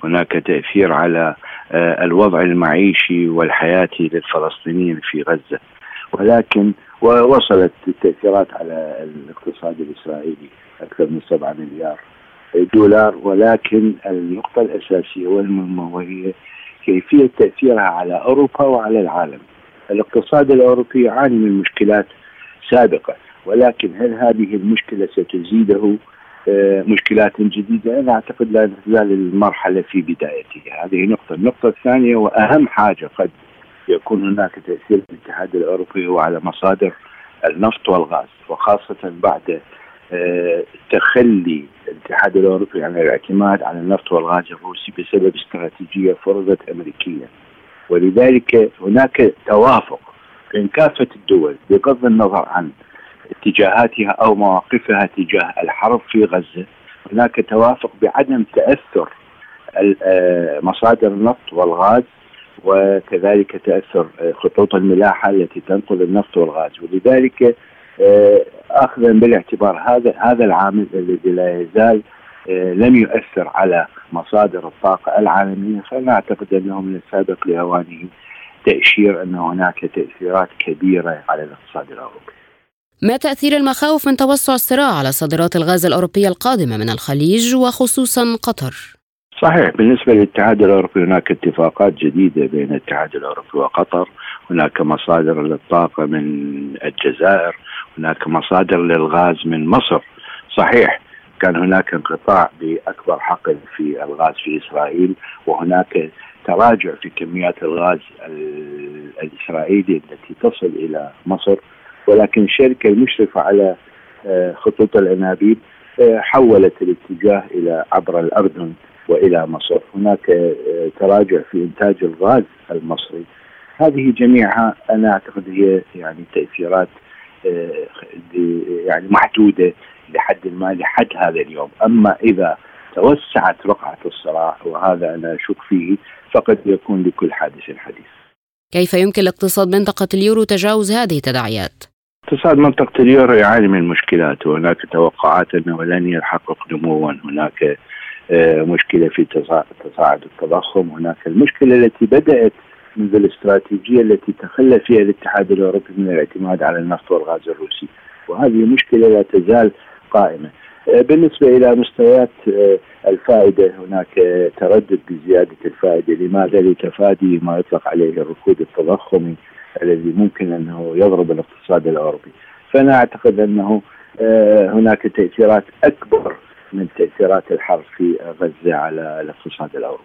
هناك تأثير على آه، الوضع المعيشي والحياتي للفلسطينيين في غزة. ولكن وصلت التأثيرات على الاقتصاد الإسرائيلي أكثر من 7 مليار دولار. ولكن النقطة الأساسية والمهمة وهي كيفية تأثيرها على أوروبا وعلى العالم. الاقتصاد الأوروبي يعاني من مشكلات سابقة ولكن هل هذه المشكلة ستزيده؟ آه، مشكلات جديدة؟ أنا أعتقد لا تزال المرحلة في بدايتها، هذه نقطة، النقطة الثانية وأهم حاجة قد يكون هناك تأثير الاتحاد الأوروبي هو على مصادر النفط والغاز وخاصة بعد آه، تخلي الاتحاد الأوروبي عن الاعتماد على النفط والغاز الروسي بسبب استراتيجية فرضت امريكيا ولذلك هناك توافق بين كافة الدول بغض النظر عن اتجاهاتها أو مواقفها تجاه الحرب في غزة. هناك توافق بعدم تأثر آه، مصادر النفط والغاز وكذلك تأثر آه، خطوط الملاحة التي تنقل النفط والغاز. ولذلك آه، اخذا بالاعتبار هذا هذا العامل الذي لا يزال لم يؤثر على مصادر الطاقة العالمية. فأنا أعتقد أنه من السابق لأوانه تأشير أن هناك تأثيرات كبيرة على الاقتصاد الأوروبي. ما تأثير المخاوف من توسع الصراع على صادرات الغاز الأوروبية القادمة من الخليج وخصوصا قطر؟ صحيح بالنسبة للاتحاد الأوروبي هناك اتفاقات جديدة بين الاتحاد الأوروبي وقطر. هناك مصادر للطاقة من الجزائر هناك مصادر للغاز من مصر. صحيح كان هناك انقطاع بأكبر حقل في الغاز في إسرائيل وهناك تراجع في كميات الغاز الإسرائيلي التي تصل إلى مصر ولكن الشركة المشرفة على آه، خطوط الانابيب آه، حولت الاتجاه إلى عبر الأردن وإلى مصر، هناك آه، تراجع في إنتاج الغاز المصري. هذه جميعها أنا أعتقد هي يعني تأثيرات يعني محدودة لحد ما لحد هذا اليوم. أما إذا توسعت رقعة الصراع وهذا أنا أشك فيه فقد يكون لكل حادث حديث. كيف يمكن لاقتصاد منطقة اليورو تجاوز هذه التداعيات؟ اقتصاد منطقة اليورو يعاني من مشكلات. وهناك توقعات أنه لن يحقق نموا. هناك آه، مشكلة في تصاعد التضخم. هناك المشكلة التي بدأت منذ الاستراتيجية التي تخلى فيها الاتحاد الأوروبي من الاعتماد على النفط والغاز الروسي. وهذه مشكلة لا تزال قائمة. آه، بالنسبة إلى مستويات آه، الفائدة هناك تردد بزيادة الفائدة، لماذا؟ لتفادي ما يطلق عليه الركود التضخمي الذي ممكن أنه يضرب الاقتصاد الأوروبي. فأنا أعتقد أنه آه، هناك تأثيرات أكبر من تأثيرات الحرب في غزة على الاقتصاد الأوروبي.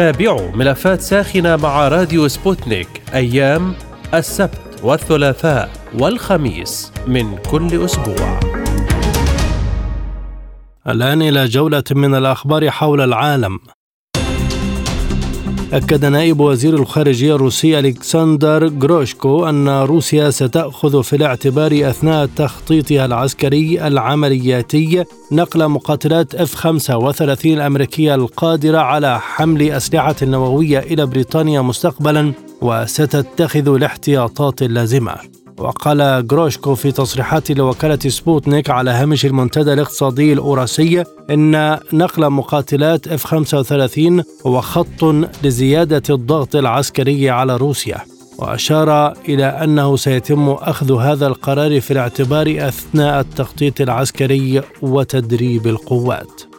تابعوا ملفات ساخنة مع راديو سبوتنيك أيام السبت والثلاثاء والخميس من كل أسبوع. الآن إلى جولة من الأخبار حول العالم. أكد نائب وزير الخارجية الروسي ألكسندر جروشكو أن روسيا ستأخذ في الاعتبار أثناء تخطيطها العسكري العملياتي نقل مقاتلات F 35 الأمريكية القادرة على حمل أسلحة نووية إلى بريطانيا مستقبلا وستتخذ الاحتياطات اللازمة. وقال جروشكو في تصريحات لوكالة سبوتنيك على هامش المنتدى الاقتصادي الأوراسي إن نقل مقاتلات F-35 هو خطوة لزيادة الضغط العسكري على روسيا وأشار إلى أنه سيتم أخذ هذا القرار في الاعتبار أثناء التخطيط العسكري وتدريب القوات.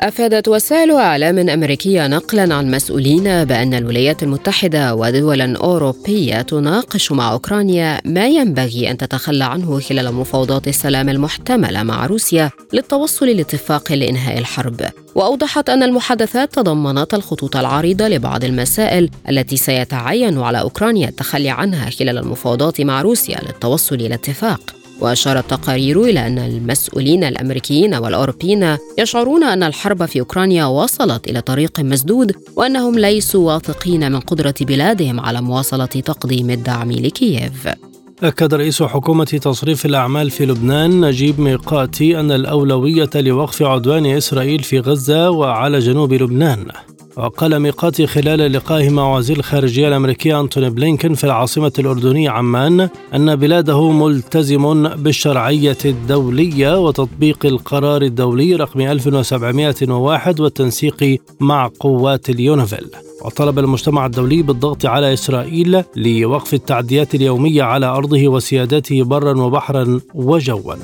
أفادت وسائل إعلام أمريكية نقلا عن مسؤولين بأن الولايات المتحدة ودولا أوروبية تناقش مع أوكرانيا ما ينبغي أن تتخلى عنه خلال مفاوضات السلام المحتملة مع روسيا للتوصل لاتفاق لإنهاء الحرب. وأوضحت أن المحادثات تضمنت الخطوط العريضة لبعض المسائل التي سيتعين على أوكرانيا التخلي عنها خلال المفاوضات مع روسيا للتوصل إلى اتفاق وأشار التقارير إلى أن المسؤولين الأمريكيين والأوروبيين يشعرون أن الحرب في أوكرانيا وصلت إلى طريق مسدود وأنهم ليسوا واثقين من قدرة بلادهم على مواصلة تقديم الدعم لكييف. أكد رئيس حكومة تصريف الأعمال في لبنان نجيب ميقاتي أن الأولوية لوقف عدوان إسرائيل في غزة وعلى جنوب لبنان. وقال ميقاتي خلال لقائه مع وزير الخارجية الأمريكي أنتوني بلينكن في العاصمة الأردنية عمان أن بلاده ملتزم بالشرعية الدولية وتطبيق القرار الدولي رقم 1701 والتنسيق مع قوات اليونيفيل. وطلب المجتمع الدولي بالضغط على إسرائيل لوقف التعديات اليومية على أرضه وسيادته برا وبحرا وجوا.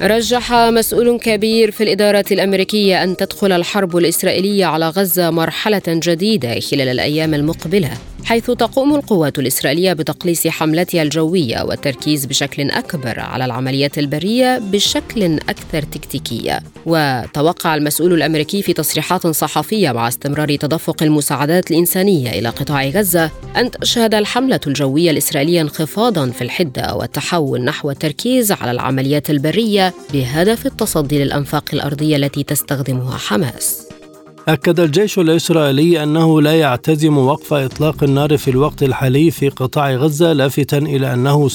رجح مسؤول كبير في الإدارة الأمريكية أن تدخل الحرب الإسرائيلية على غزة مرحلة جديدة خلال الأيام المقبلة. حيث تقوم القوات الإسرائيلية بتقليص حملتها الجوية والتركيز بشكل أكبر على العمليات البرية بشكل أكثر تكتيكية. وتوقع المسؤول الأمريكي في تصريحات صحفية مع استمرار تدفق المساعدات الإنسانية إلى قطاع غزة أن تشهد الحملة الجوية الإسرائيلية انخفاضا في الحدة والتحول نحو التركيز على العمليات البرية بهدف التصدي للأنفاق الأرضية التي تستخدمها حماس. أكد الجيش الإسرائيلي أنه لا يعتزم وقف إطلاق النار في الوقت الحالي في قطاع غزة لافتا إلى أنه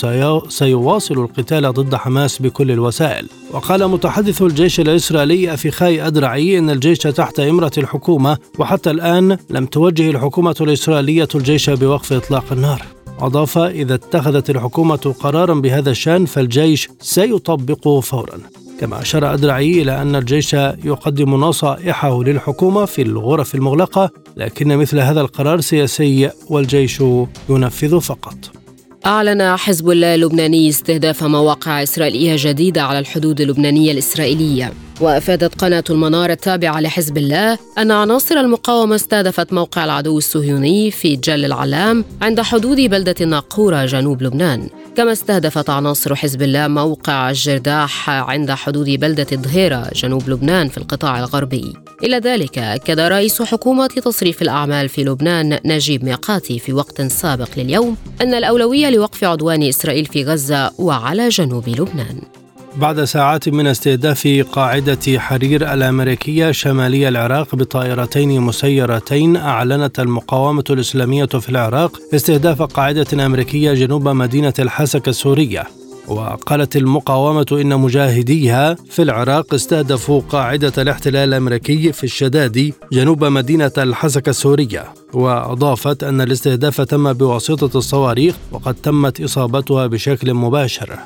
سيواصل القتال ضد حماس بكل الوسائل. وقال متحدث الجيش الإسرائيلي أفيخاي أدرعي أن الجيش تحت إمرة الحكومة وحتى الآن لم توجه الحكومة الإسرائيلية الجيش بوقف إطلاق النار. أضاف إذا اتخذت الحكومة قرارا بهذا الشأن فالجيش سيطبقه فورا. كما أشار أدرعي إلى أن الجيش يقدم نصائحه للحكومة في الغرف المغلقة لكن مثل هذا القرار سياسي والجيش ينفذ فقط. أعلن حزب الله اللبناني استهداف مواقع إسرائيلية جديدة على الحدود اللبنانية الإسرائيلية. وأفادت قناة المنار التابعة لحزب الله أن عناصر المقاومة استهدفت موقع العدو الصهيوني في جل العلام عند حدود بلدة الناقوره جنوب لبنان. كما استهدفت عناصر حزب الله موقع الجرداح عند حدود بلدة ظهيرة جنوب لبنان في القطاع الغربي. إلى ذلك أكد رئيس حكومة تصريف الأعمال في لبنان نجيب ميقاتي في وقت سابق لليوم أن الأولوية لوقف عدوان إسرائيل في غزة وعلى جنوب لبنان. بعد ساعات من استهداف قاعدة حرير الأمريكية شمالي العراق بطائرتين مسيرتين أعلنت المقاومة الإسلامية في العراق استهداف قاعدة أمريكية جنوب مدينة الحسكة السورية. وقالت المقاومة إن مجاهديها في العراق استهدفوا قاعدة الاحتلال الأمريكي في الشدادي جنوب مدينة الحسكة السورية. وأضافت أن الاستهداف تم بواسطة الصواريخ وقد تمت إصابتها بشكل مباشر.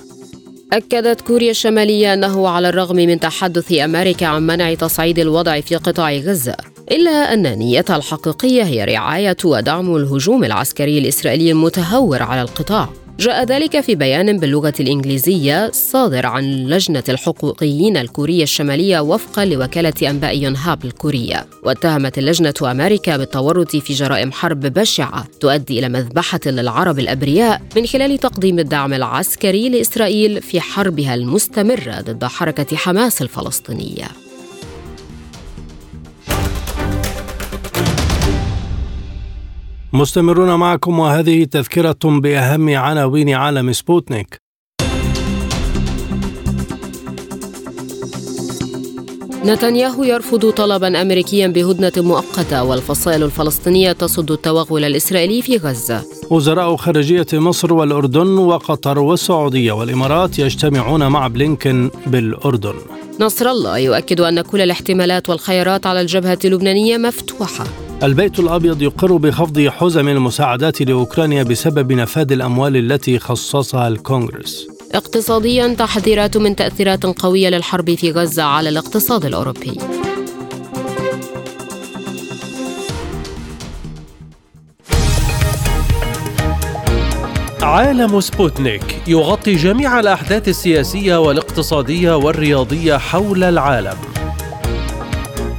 أكدت كوريا الشمالية أنه على الرغم من تحدث أمريكا عن منع تصعيد الوضع في قطاع غزة إلا أن نيتها الحقيقية هي رعاية ودعم الهجوم العسكري الإسرائيلي المتهور على القطاع. جاء ذلك في بيان باللغة الإنجليزية صادر عن لجنة الحقوقيين الكورية الشمالية وفقا لوكالة أنباء يونهاب الكورية. واتهمت اللجنة أمريكا بالتورط في جرائم حرب بشعة تؤدي إلى مذبحة للعرب الأبرياء من خلال تقديم الدعم العسكري لإسرائيل في حربها المستمرة ضد حركة حماس الفلسطينية. مستمرون معكم وهذه تذكرة بأهم عناوين عالم سبوتنيك نتنياهو يرفض طلبا امريكيا بهدنة مؤقتة والفصائل الفلسطينية تصد التوغل الإسرائيلي في غزة. وزراء خارجية مصر والأردن وقطر والسعودية والإمارات يجتمعون مع بلينكن بالأردن. نصر الله يؤكد أن كل الاحتمالات والخيارات على الجبهة اللبنانية مفتوحة. البيت الأبيض يقر بخفض حزم المساعدات لأوكرانيا بسبب نفاذ الأموال التي خصصها الكونغرس. اقتصاديا تحذيرات من تأثيرات قوية للحرب في غزة على الاقتصاد الأوروبي. عالم سبوتنيك يغطي جميع الأحداث السياسية والاقتصادية والرياضية حول العالم.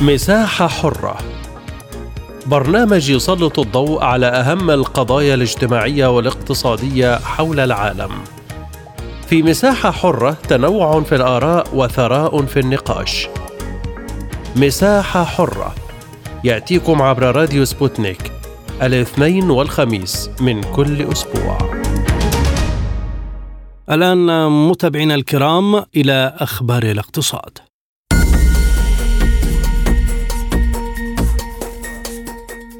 مساحة حرة برنامج يسلط الضوء على أهم القضايا الاجتماعية والاقتصادية حول العالم. في مساحة حرة تنوع في الآراء وثراء في النقاش. مساحة حرة يأتيكم عبر راديو سبوتنيك الاثنين والخميس من كل أسبوع. الآن متابعينا الكرام إلى أخبار الاقتصاد.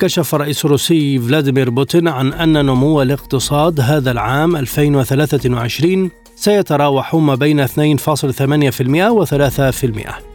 كشف الرئيس الروسي فلاديمير بوتين عن أن نمو الاقتصاد هذا العام 2023 سيتراوح ما بين 2.8% و 3%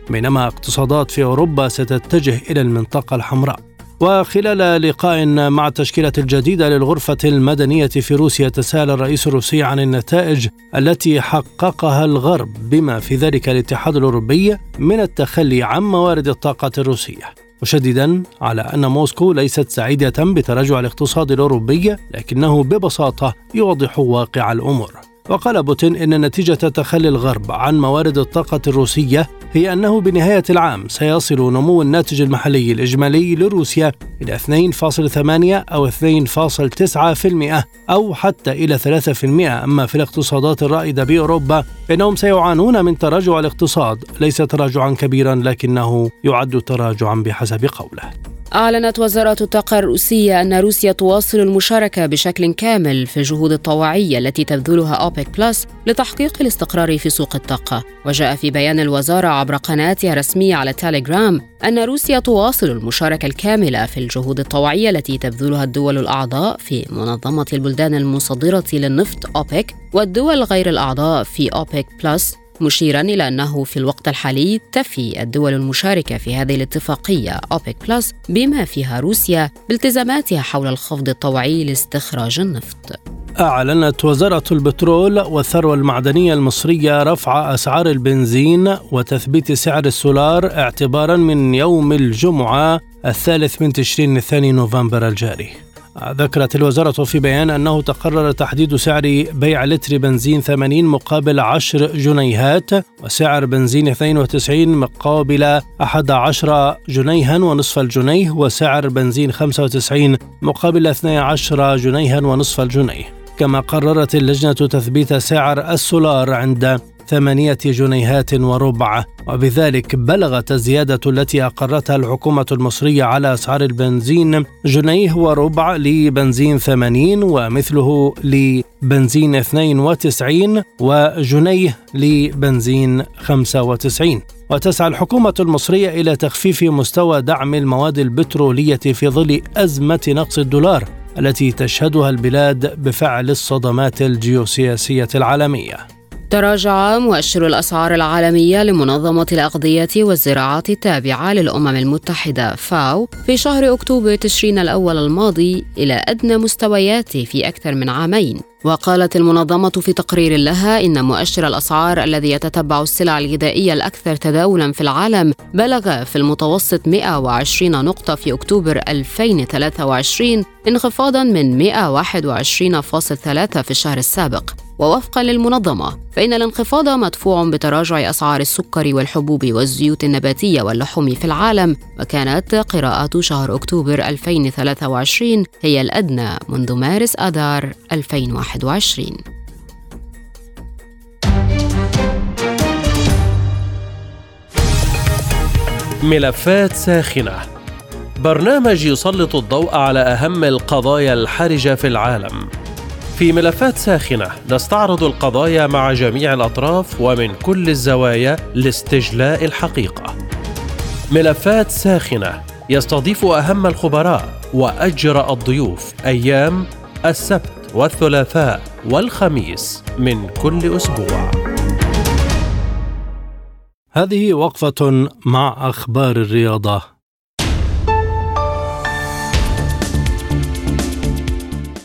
بينما اقتصادات في أوروبا ستتجه إلى المنطقة الحمراء. وخلال لقاء مع التشكيلة الجديدة للغرفة المدنية في روسيا تساءل الرئيس الروسي عن النتائج التي حققها الغرب بما في ذلك الاتحاد الأوروبي من التخلي عن موارد الطاقة الروسية. مشددا على أن موسكو ليست سعيدة بتراجع الاقتصاد الأوروبي لكنه ببساطة يوضح واقع الأمور. وقال بوتين إن نتيجة تخلي الغرب عن موارد الطاقة الروسية هي أنه بنهاية العام سيصل نمو الناتج المحلي الإجمالي لروسيا إلى 2.8 أو 2.9% أو حتى إلى 3% أما في الاقتصادات الرائدة بأوروبا فإنهم سيعانون من تراجع الاقتصاد ليس تراجعا كبيرا لكنه يعد تراجعا بحسب قوله. أعلنت وزارة الطاقة الروسية أن روسيا تواصل المشاركة بشكل كامل في الجهود الطوعية التي تبذلها أوبك بلس لتحقيق الاستقرار في سوق الطاقة. وجاء في بيان الوزارة عبر قناتها الرسمية على تيليجرام أن روسيا تواصل المشاركة الكاملة في الجهود الطوعية التي تبذلها الدول الأعضاء في منظمة البلدان المصدرة للنفط أوبك والدول غير الأعضاء في أوبك بلس مشيرا إلى أنه في الوقت الحالي تفي الدول المشاركة في هذه الاتفاقية أوبك بلس بما فيها روسيا بالتزاماتها حول الخفض الطوعي لاستخراج النفط. أعلنت وزارة البترول والثروة المعدنية المصرية رفع أسعار البنزين وتثبيت سعر السولار اعتبارا من يوم الجمعة الثالث من تشرين الثاني نوفمبر الجاري. ذكرت الوزارة في بيان أنه تقرر تحديد سعر بيع لتر بنزين 80 مقابل 10 جنيهات وسعر بنزين 92 مقابل 11 جنيها ونصف الجنيه وسعر بنزين 95 مقابل 12 جنيها ونصف الجنيه. كما قررت اللجنة تثبيت سعر السولار عند ثمانية جنيهات وربع وبذلك بلغت الزيادة التي أقرتها الحكومة المصرية على أسعار البنزين جنيه وربع لبنزين 80 ومثله لبنزين 92 وجنيه لبنزين 95 وتسعى الحكومة المصرية إلى تخفيف مستوى دعم المواد البترولية في ظل أزمة نقص الدولار التي تشهدها البلاد بفعل الصدمات الجيوسياسية العالمية. تراجع مؤشر الأسعار العالمية لمنظمة الأغذية والزراعة التابعة للأمم المتحدة فاو في شهر أكتوبر تشرين الأول الماضي إلى أدنى مستوياته في أكثر من عامين. وقالت المنظمة في تقرير لها إن مؤشر الأسعار الذي يتتبع السلع الغذائية الأكثر تداولا في العالم بلغ في المتوسط 120 نقطة في أكتوبر 2023 انخفاضا من 121.3 في الشهر السابق. ووفقا للمنظمة فإن الانخفاض مدفوع بتراجع أسعار السكر والحبوب والزيوت النباتية واللحوم في العالم وكانت قراءات شهر أكتوبر 2023 هي الأدنى منذ مارس آذار 2021 ملفات ساخنة. برنامج يسلط الضوء على أهم القضايا الحرجة في العالم. في ملفات ساخنة. نستعرض القضايا مع جميع الأطراف ومن كل الزوايا لاستجلاء الحقيقة. ملفات ساخنة. يستضيف أهم الخبراء وأجرأ الضيوف أيام السبت والثلاثاء والخميس من كل أسبوع. هذه وقفة مع أخبار الرياضة.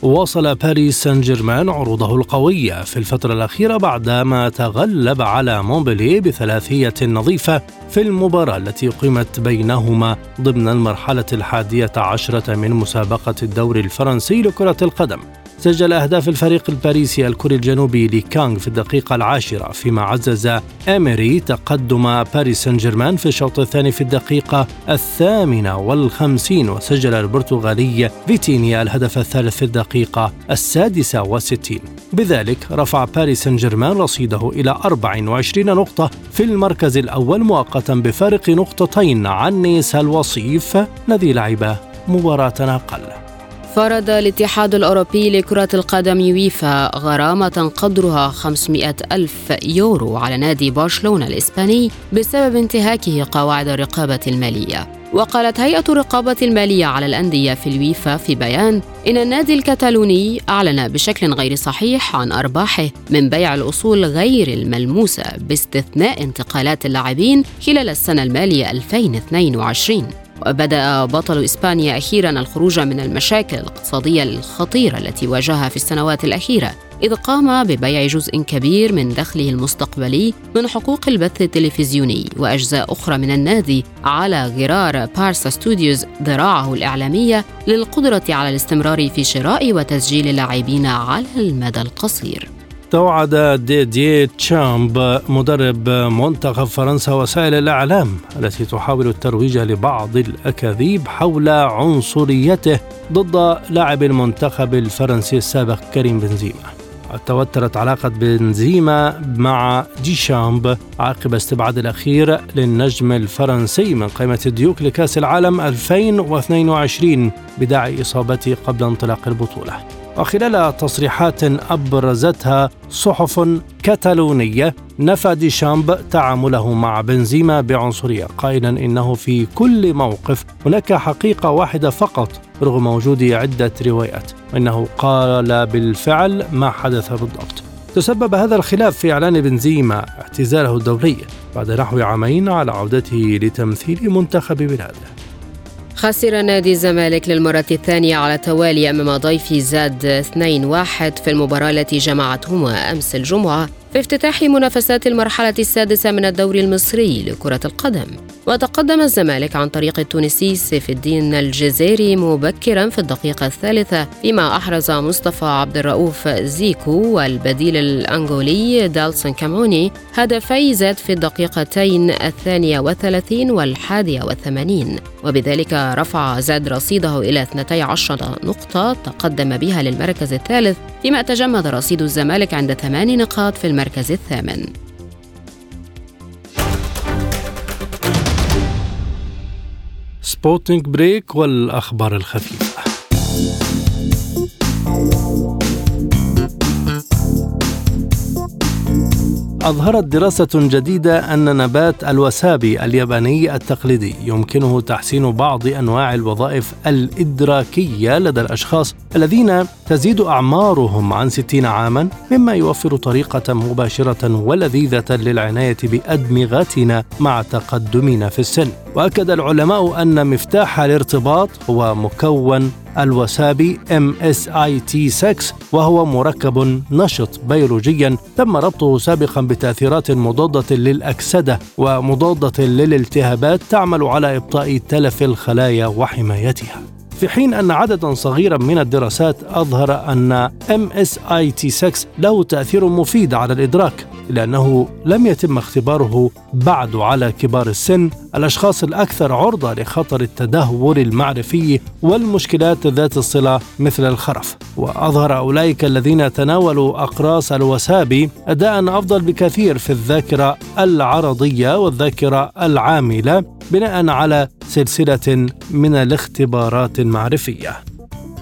واصل باريس سان جيرمان عروضه القوية في الفترة الأخيرة بعدما تغلب على مونبليه بثلاثية نظيفة في المباراة التي أقيمت بينهما ضمن المرحلة الحادية عشرة من مسابقة الدوري الفرنسي لكرة القدم. سجل أهداف الفريق الباريسي الكوري الجنوبي لكانغ في الدقيقة العاشرة فيما عزز إيميري تقدم باريس سان جيرمان في الشوط الثاني في الدقيقة الثامنة والخمسين وسجل البرتغالي فيتينيا الهدف الثالث في الدقيقة السادسة والستين. بذلك رفع باريس سان جيرمان رصيده إلى 24 نقطة في المركز الأول مؤقتا بفارق نقطتين عن نيس الوصيف الذي لعب مباراة أقل. فرض الاتحاد الأوروبي لكرة القدم يويفا غرامة قدرها 500 ألف يورو على نادي برشلونة الإسباني بسبب انتهاكه قواعد الرقابة المالية. وقالت هيئة الرقابة المالية على الأندية في الويفا في بيان إن النادي الكتالوني أعلن بشكل غير صحيح عن أرباحه من بيع الأصول غير الملموسة باستثناء انتقالات اللاعبين خلال السنة المالية 2022 وبدأ بطل إسبانيا أخيرا الخروج من المشاكل الاقتصادية الخطيرة التي واجهها في السنوات الأخيرة إذ قام ببيع جزء كبير من دخله المستقبلي من حقوق البث التلفزيوني وأجزاء أخرى من النادي على غرار بارسا ستوديوز ذراعه الإعلامية للقدرة على الاستمرار في شراء وتسجيل اللاعبين على المدى القصير. توعد ديدييه ديشامب مدرب منتخب فرنسا وسائل الإعلام التي تحاول الترويج لبعض الأكاذيب حول عنصريته ضد لاعب المنتخب الفرنسي السابق كريم بنزيما. توترت علاقة بنزيما مع ديشامب عقب استبعاد الأخير للنجم الفرنسي من قائمة الديوك لكأس العالم 2022 بداعي إصابته قبل انطلاق البطولة. وخلال تصريحات أبرزتها صحف كتالونية نفى ديشامب تعامله مع بنزيما بعنصرية قائلا إنه في كل موقف هناك حقيقة واحدة فقط رغم وجود عدة روايات وإنه قال بالفعل ما حدث بالضبط. تسبب هذا الخلاف في إعلان بنزيما اعتزاله الدولي بعد نحو عامين على عودته لتمثيل منتخب بلاده. خسر نادي الزمالك للمرة الثانية على التوالي أمام ضيفي زاد 2-1 في المباراة التي جمعتهما أمس الجمعة. بافتتاح منافسات المرحلة السادسة من الدوري المصري لكرة القدم. وتقدم الزمالك عن طريق التونسي سيف الدين الجزيري مبكرا في الدقيقة الثالثة فيما أحرز مصطفى عبد الرؤوف زيكو والبديل الأنغولي دالسون كاموني هدفي زاد في الدقيقتين الثانية والثلاثين والحادية والثمانين وبذلك رفع زاد رصيده إلى 12 نقطة تقدم بها للمركز الثالث فيما تجمد رصيد الزمالك عند ثمان نقاط في المركز الثامن. سبوتنيك break والأخبار الخفيفة. أظهرت دراسة جديدة أن نبات الوسابي الياباني التقليدي يمكنه تحسين بعض أنواع الوظائف الإدراكية لدى الأشخاص الذين تزيد أعمارهم عن 60 عاما مما يوفر طريقة مباشرة ولذيذة للعناية بأدمغتنا مع تقدمنا في السن. وأكد العلماء أن مفتاح الارتباط هو مكون الوسابي MSIT6 وهو مركب نشط بيولوجيا تم ربطه سابقا بتأثيرات مضادة للأكسدة ومضادة للالتهابات تعمل على إبطاء تلف الخلايا وحمايتها. في حين أن عددا صغيرا من الدراسات أظهر أن MSIT6 له تأثير مفيد على الإدراك لأنه لم يتم اختباره بعد على كبار السن الأشخاص الأكثر عرضة لخطر التدهور المعرفي والمشكلات ذات الصلة مثل الخرف. وأظهر أولئك الذين تناولوا أقراص الوسابي أداء أفضل بكثير في الذاكرة العرضية والذاكرة العاملة بناء على سلسلة من الاختبارات المعرفية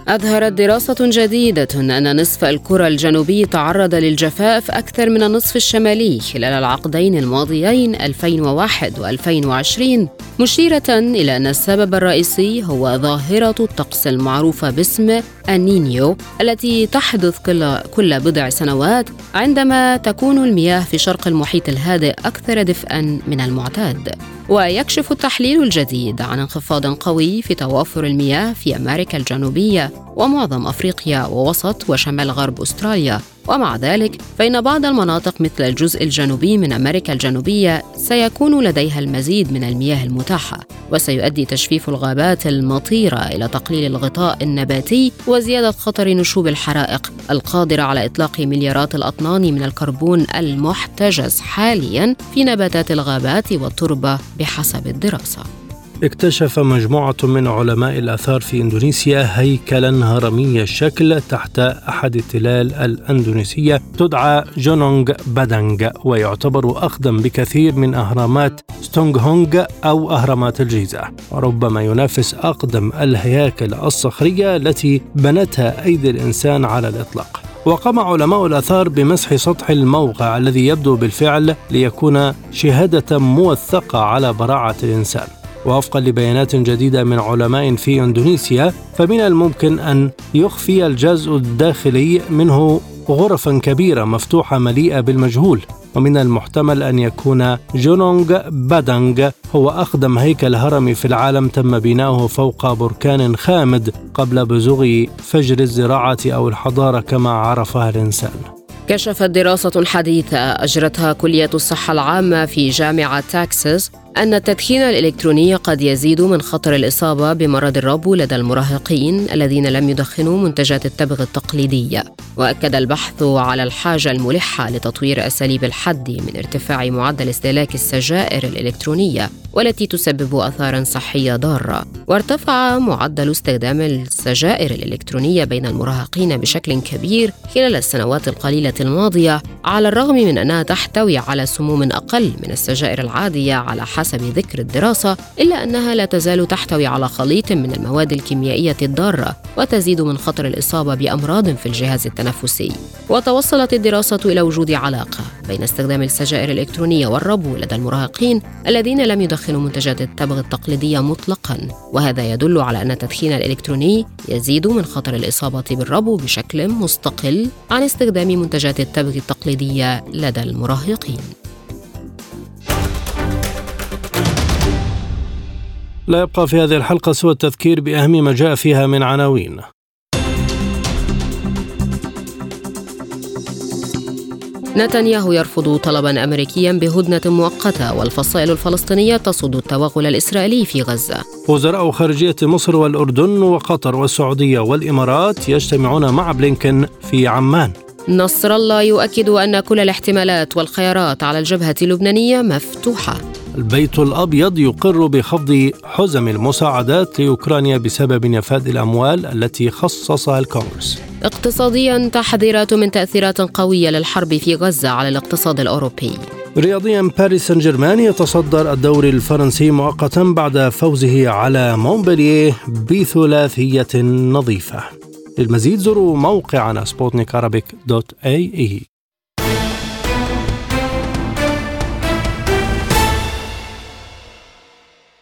أظهرت دراسة جديدة أن نصف الكرة الجنوبي تعرض للجفاف أكثر من النصف الشمالي خلال العقدين الماضيين 2001 و2020 مشيرة إلى أن السبب الرئيسي هو ظاهرة الطقس المعروفة باسم النينيو التي تحدث كل, كل بضع سنوات عندما تكون المياه في شرق المحيط الهادئ أكثر دفئا من المعتاد. ويكشف التحليل الجديد عن انخفاض قوي في توافر المياه في أمريكا الجنوبية. ومعظم أفريقيا ووسط وشمال غرب أستراليا. ومع ذلك فإن بعض المناطق مثل الجزء الجنوبي من أمريكا الجنوبية سيكون لديها المزيد من المياه المتاحة وسيؤدي تجفيف الغابات المطيرة إلى تقليل الغطاء النباتي وزيادة خطر نشوب الحرائق القادرة على إطلاق مليارات الأطنان من الكربون المحتجز حاليا في نباتات الغابات والتربة بحسب الدراسة. اكتشف مجموعة من علماء الآثار في إندونيسيا هيكلا هرمي الشكل تحت أحد التلال الأندونيسية تدعى جونونغ بادانغ ويعتبر أقدم بكثير من أهرامات ستونغ أو أهرامات الجيزة. وربما ينافس أقدم الهياكل الصخرية التي بنتها أيدي الإنسان على الإطلاق. وقام علماء الآثار بمسح سطح الموقع الذي يبدو بالفعل ليكون شهادة موثقة على براعة الإنسان. ووفقا لبيانات جديدة من علماء في إندونيسيا فمن الممكن أن يخفي الجزء الداخلي منه غرفا كبيرة مفتوحة مليئة بالمجهول. ومن المحتمل أن يكون جونونغ بادانغ هو أقدم هيكل هرمي في العالم تم بناؤه فوق بركان خامد قبل بزوغ فجر الزراعة أو الحضارة كما عرفها الإنسان. كشفت دراسة حديثة أجرتها كلية الصحة العامة في جامعة تكساس أن التدخين الإلكتروني قد يزيد من خطر الإصابة بمرض الربو لدى المراهقين الذين لم يدخنوا منتجات التبغ التقليدية وأكد البحث على الحاجة الملحة لتطوير أساليب الحد من ارتفاع معدل استهلاك السجائر الإلكترونية والتي تسبب آثارا صحية ضارة. وارتفع معدل استخدام السجائر الإلكترونية بين المراهقين بشكل كبير خلال السنوات القليلة الماضية على الرغم من أنها تحتوي على سموم أقل من السجائر العادية على حسب ذكر الدراسة إلا أنها لا تزال تحتوي على خليط من المواد الكيميائية الضارة وتزيد من خطر الإصابة بأمراض في الجهاز التنفسي. وتوصلت الدراسة إلى وجود علاقة بين استخدام السجائر الإلكترونية والربو لدى المراهقين الذين لم يدخنوا منتجات التبغ التقليدية مطلقا. وهذا يدل على أن التدخين الإلكتروني يزيد من خطر الإصابة بالربو بشكل مستقل عن استخدام منتجات التبغ التقليدية لدى المراهقين. لا يبقى في هذه الحلقة سوى التذكير بأهم ما جاء فيها من عناوين. نتنياهو يرفض طلبا أمريكيا بهدنة مؤقتة والفصائل الفلسطينية تصد التوغل الإسرائيلي في غزة. وزراء خارجية مصر والأردن وقطر والسعودية والإمارات يجتمعون مع بلينكن في عمان. نصر الله يؤكد أن كل الاحتمالات والخيارات على الجبهة اللبنانية مفتوحة. البيت الأبيض يقر بخفض حزم المساعدات لأوكرانيا بسبب نفاذ الأموال التي خصصها الكونغرس. اقتصاديا تحذيرات من تأثيرات قوية للحرب في غزة على الاقتصاد الأوروبي. رياضيا باريس سان جيرمان يتصدر الدوري الفرنسي مؤقتا بعد فوزه على مونبلييه بثلاثية نظيفة. للمزيد زوروا موقعنا سبوتنيك dot ae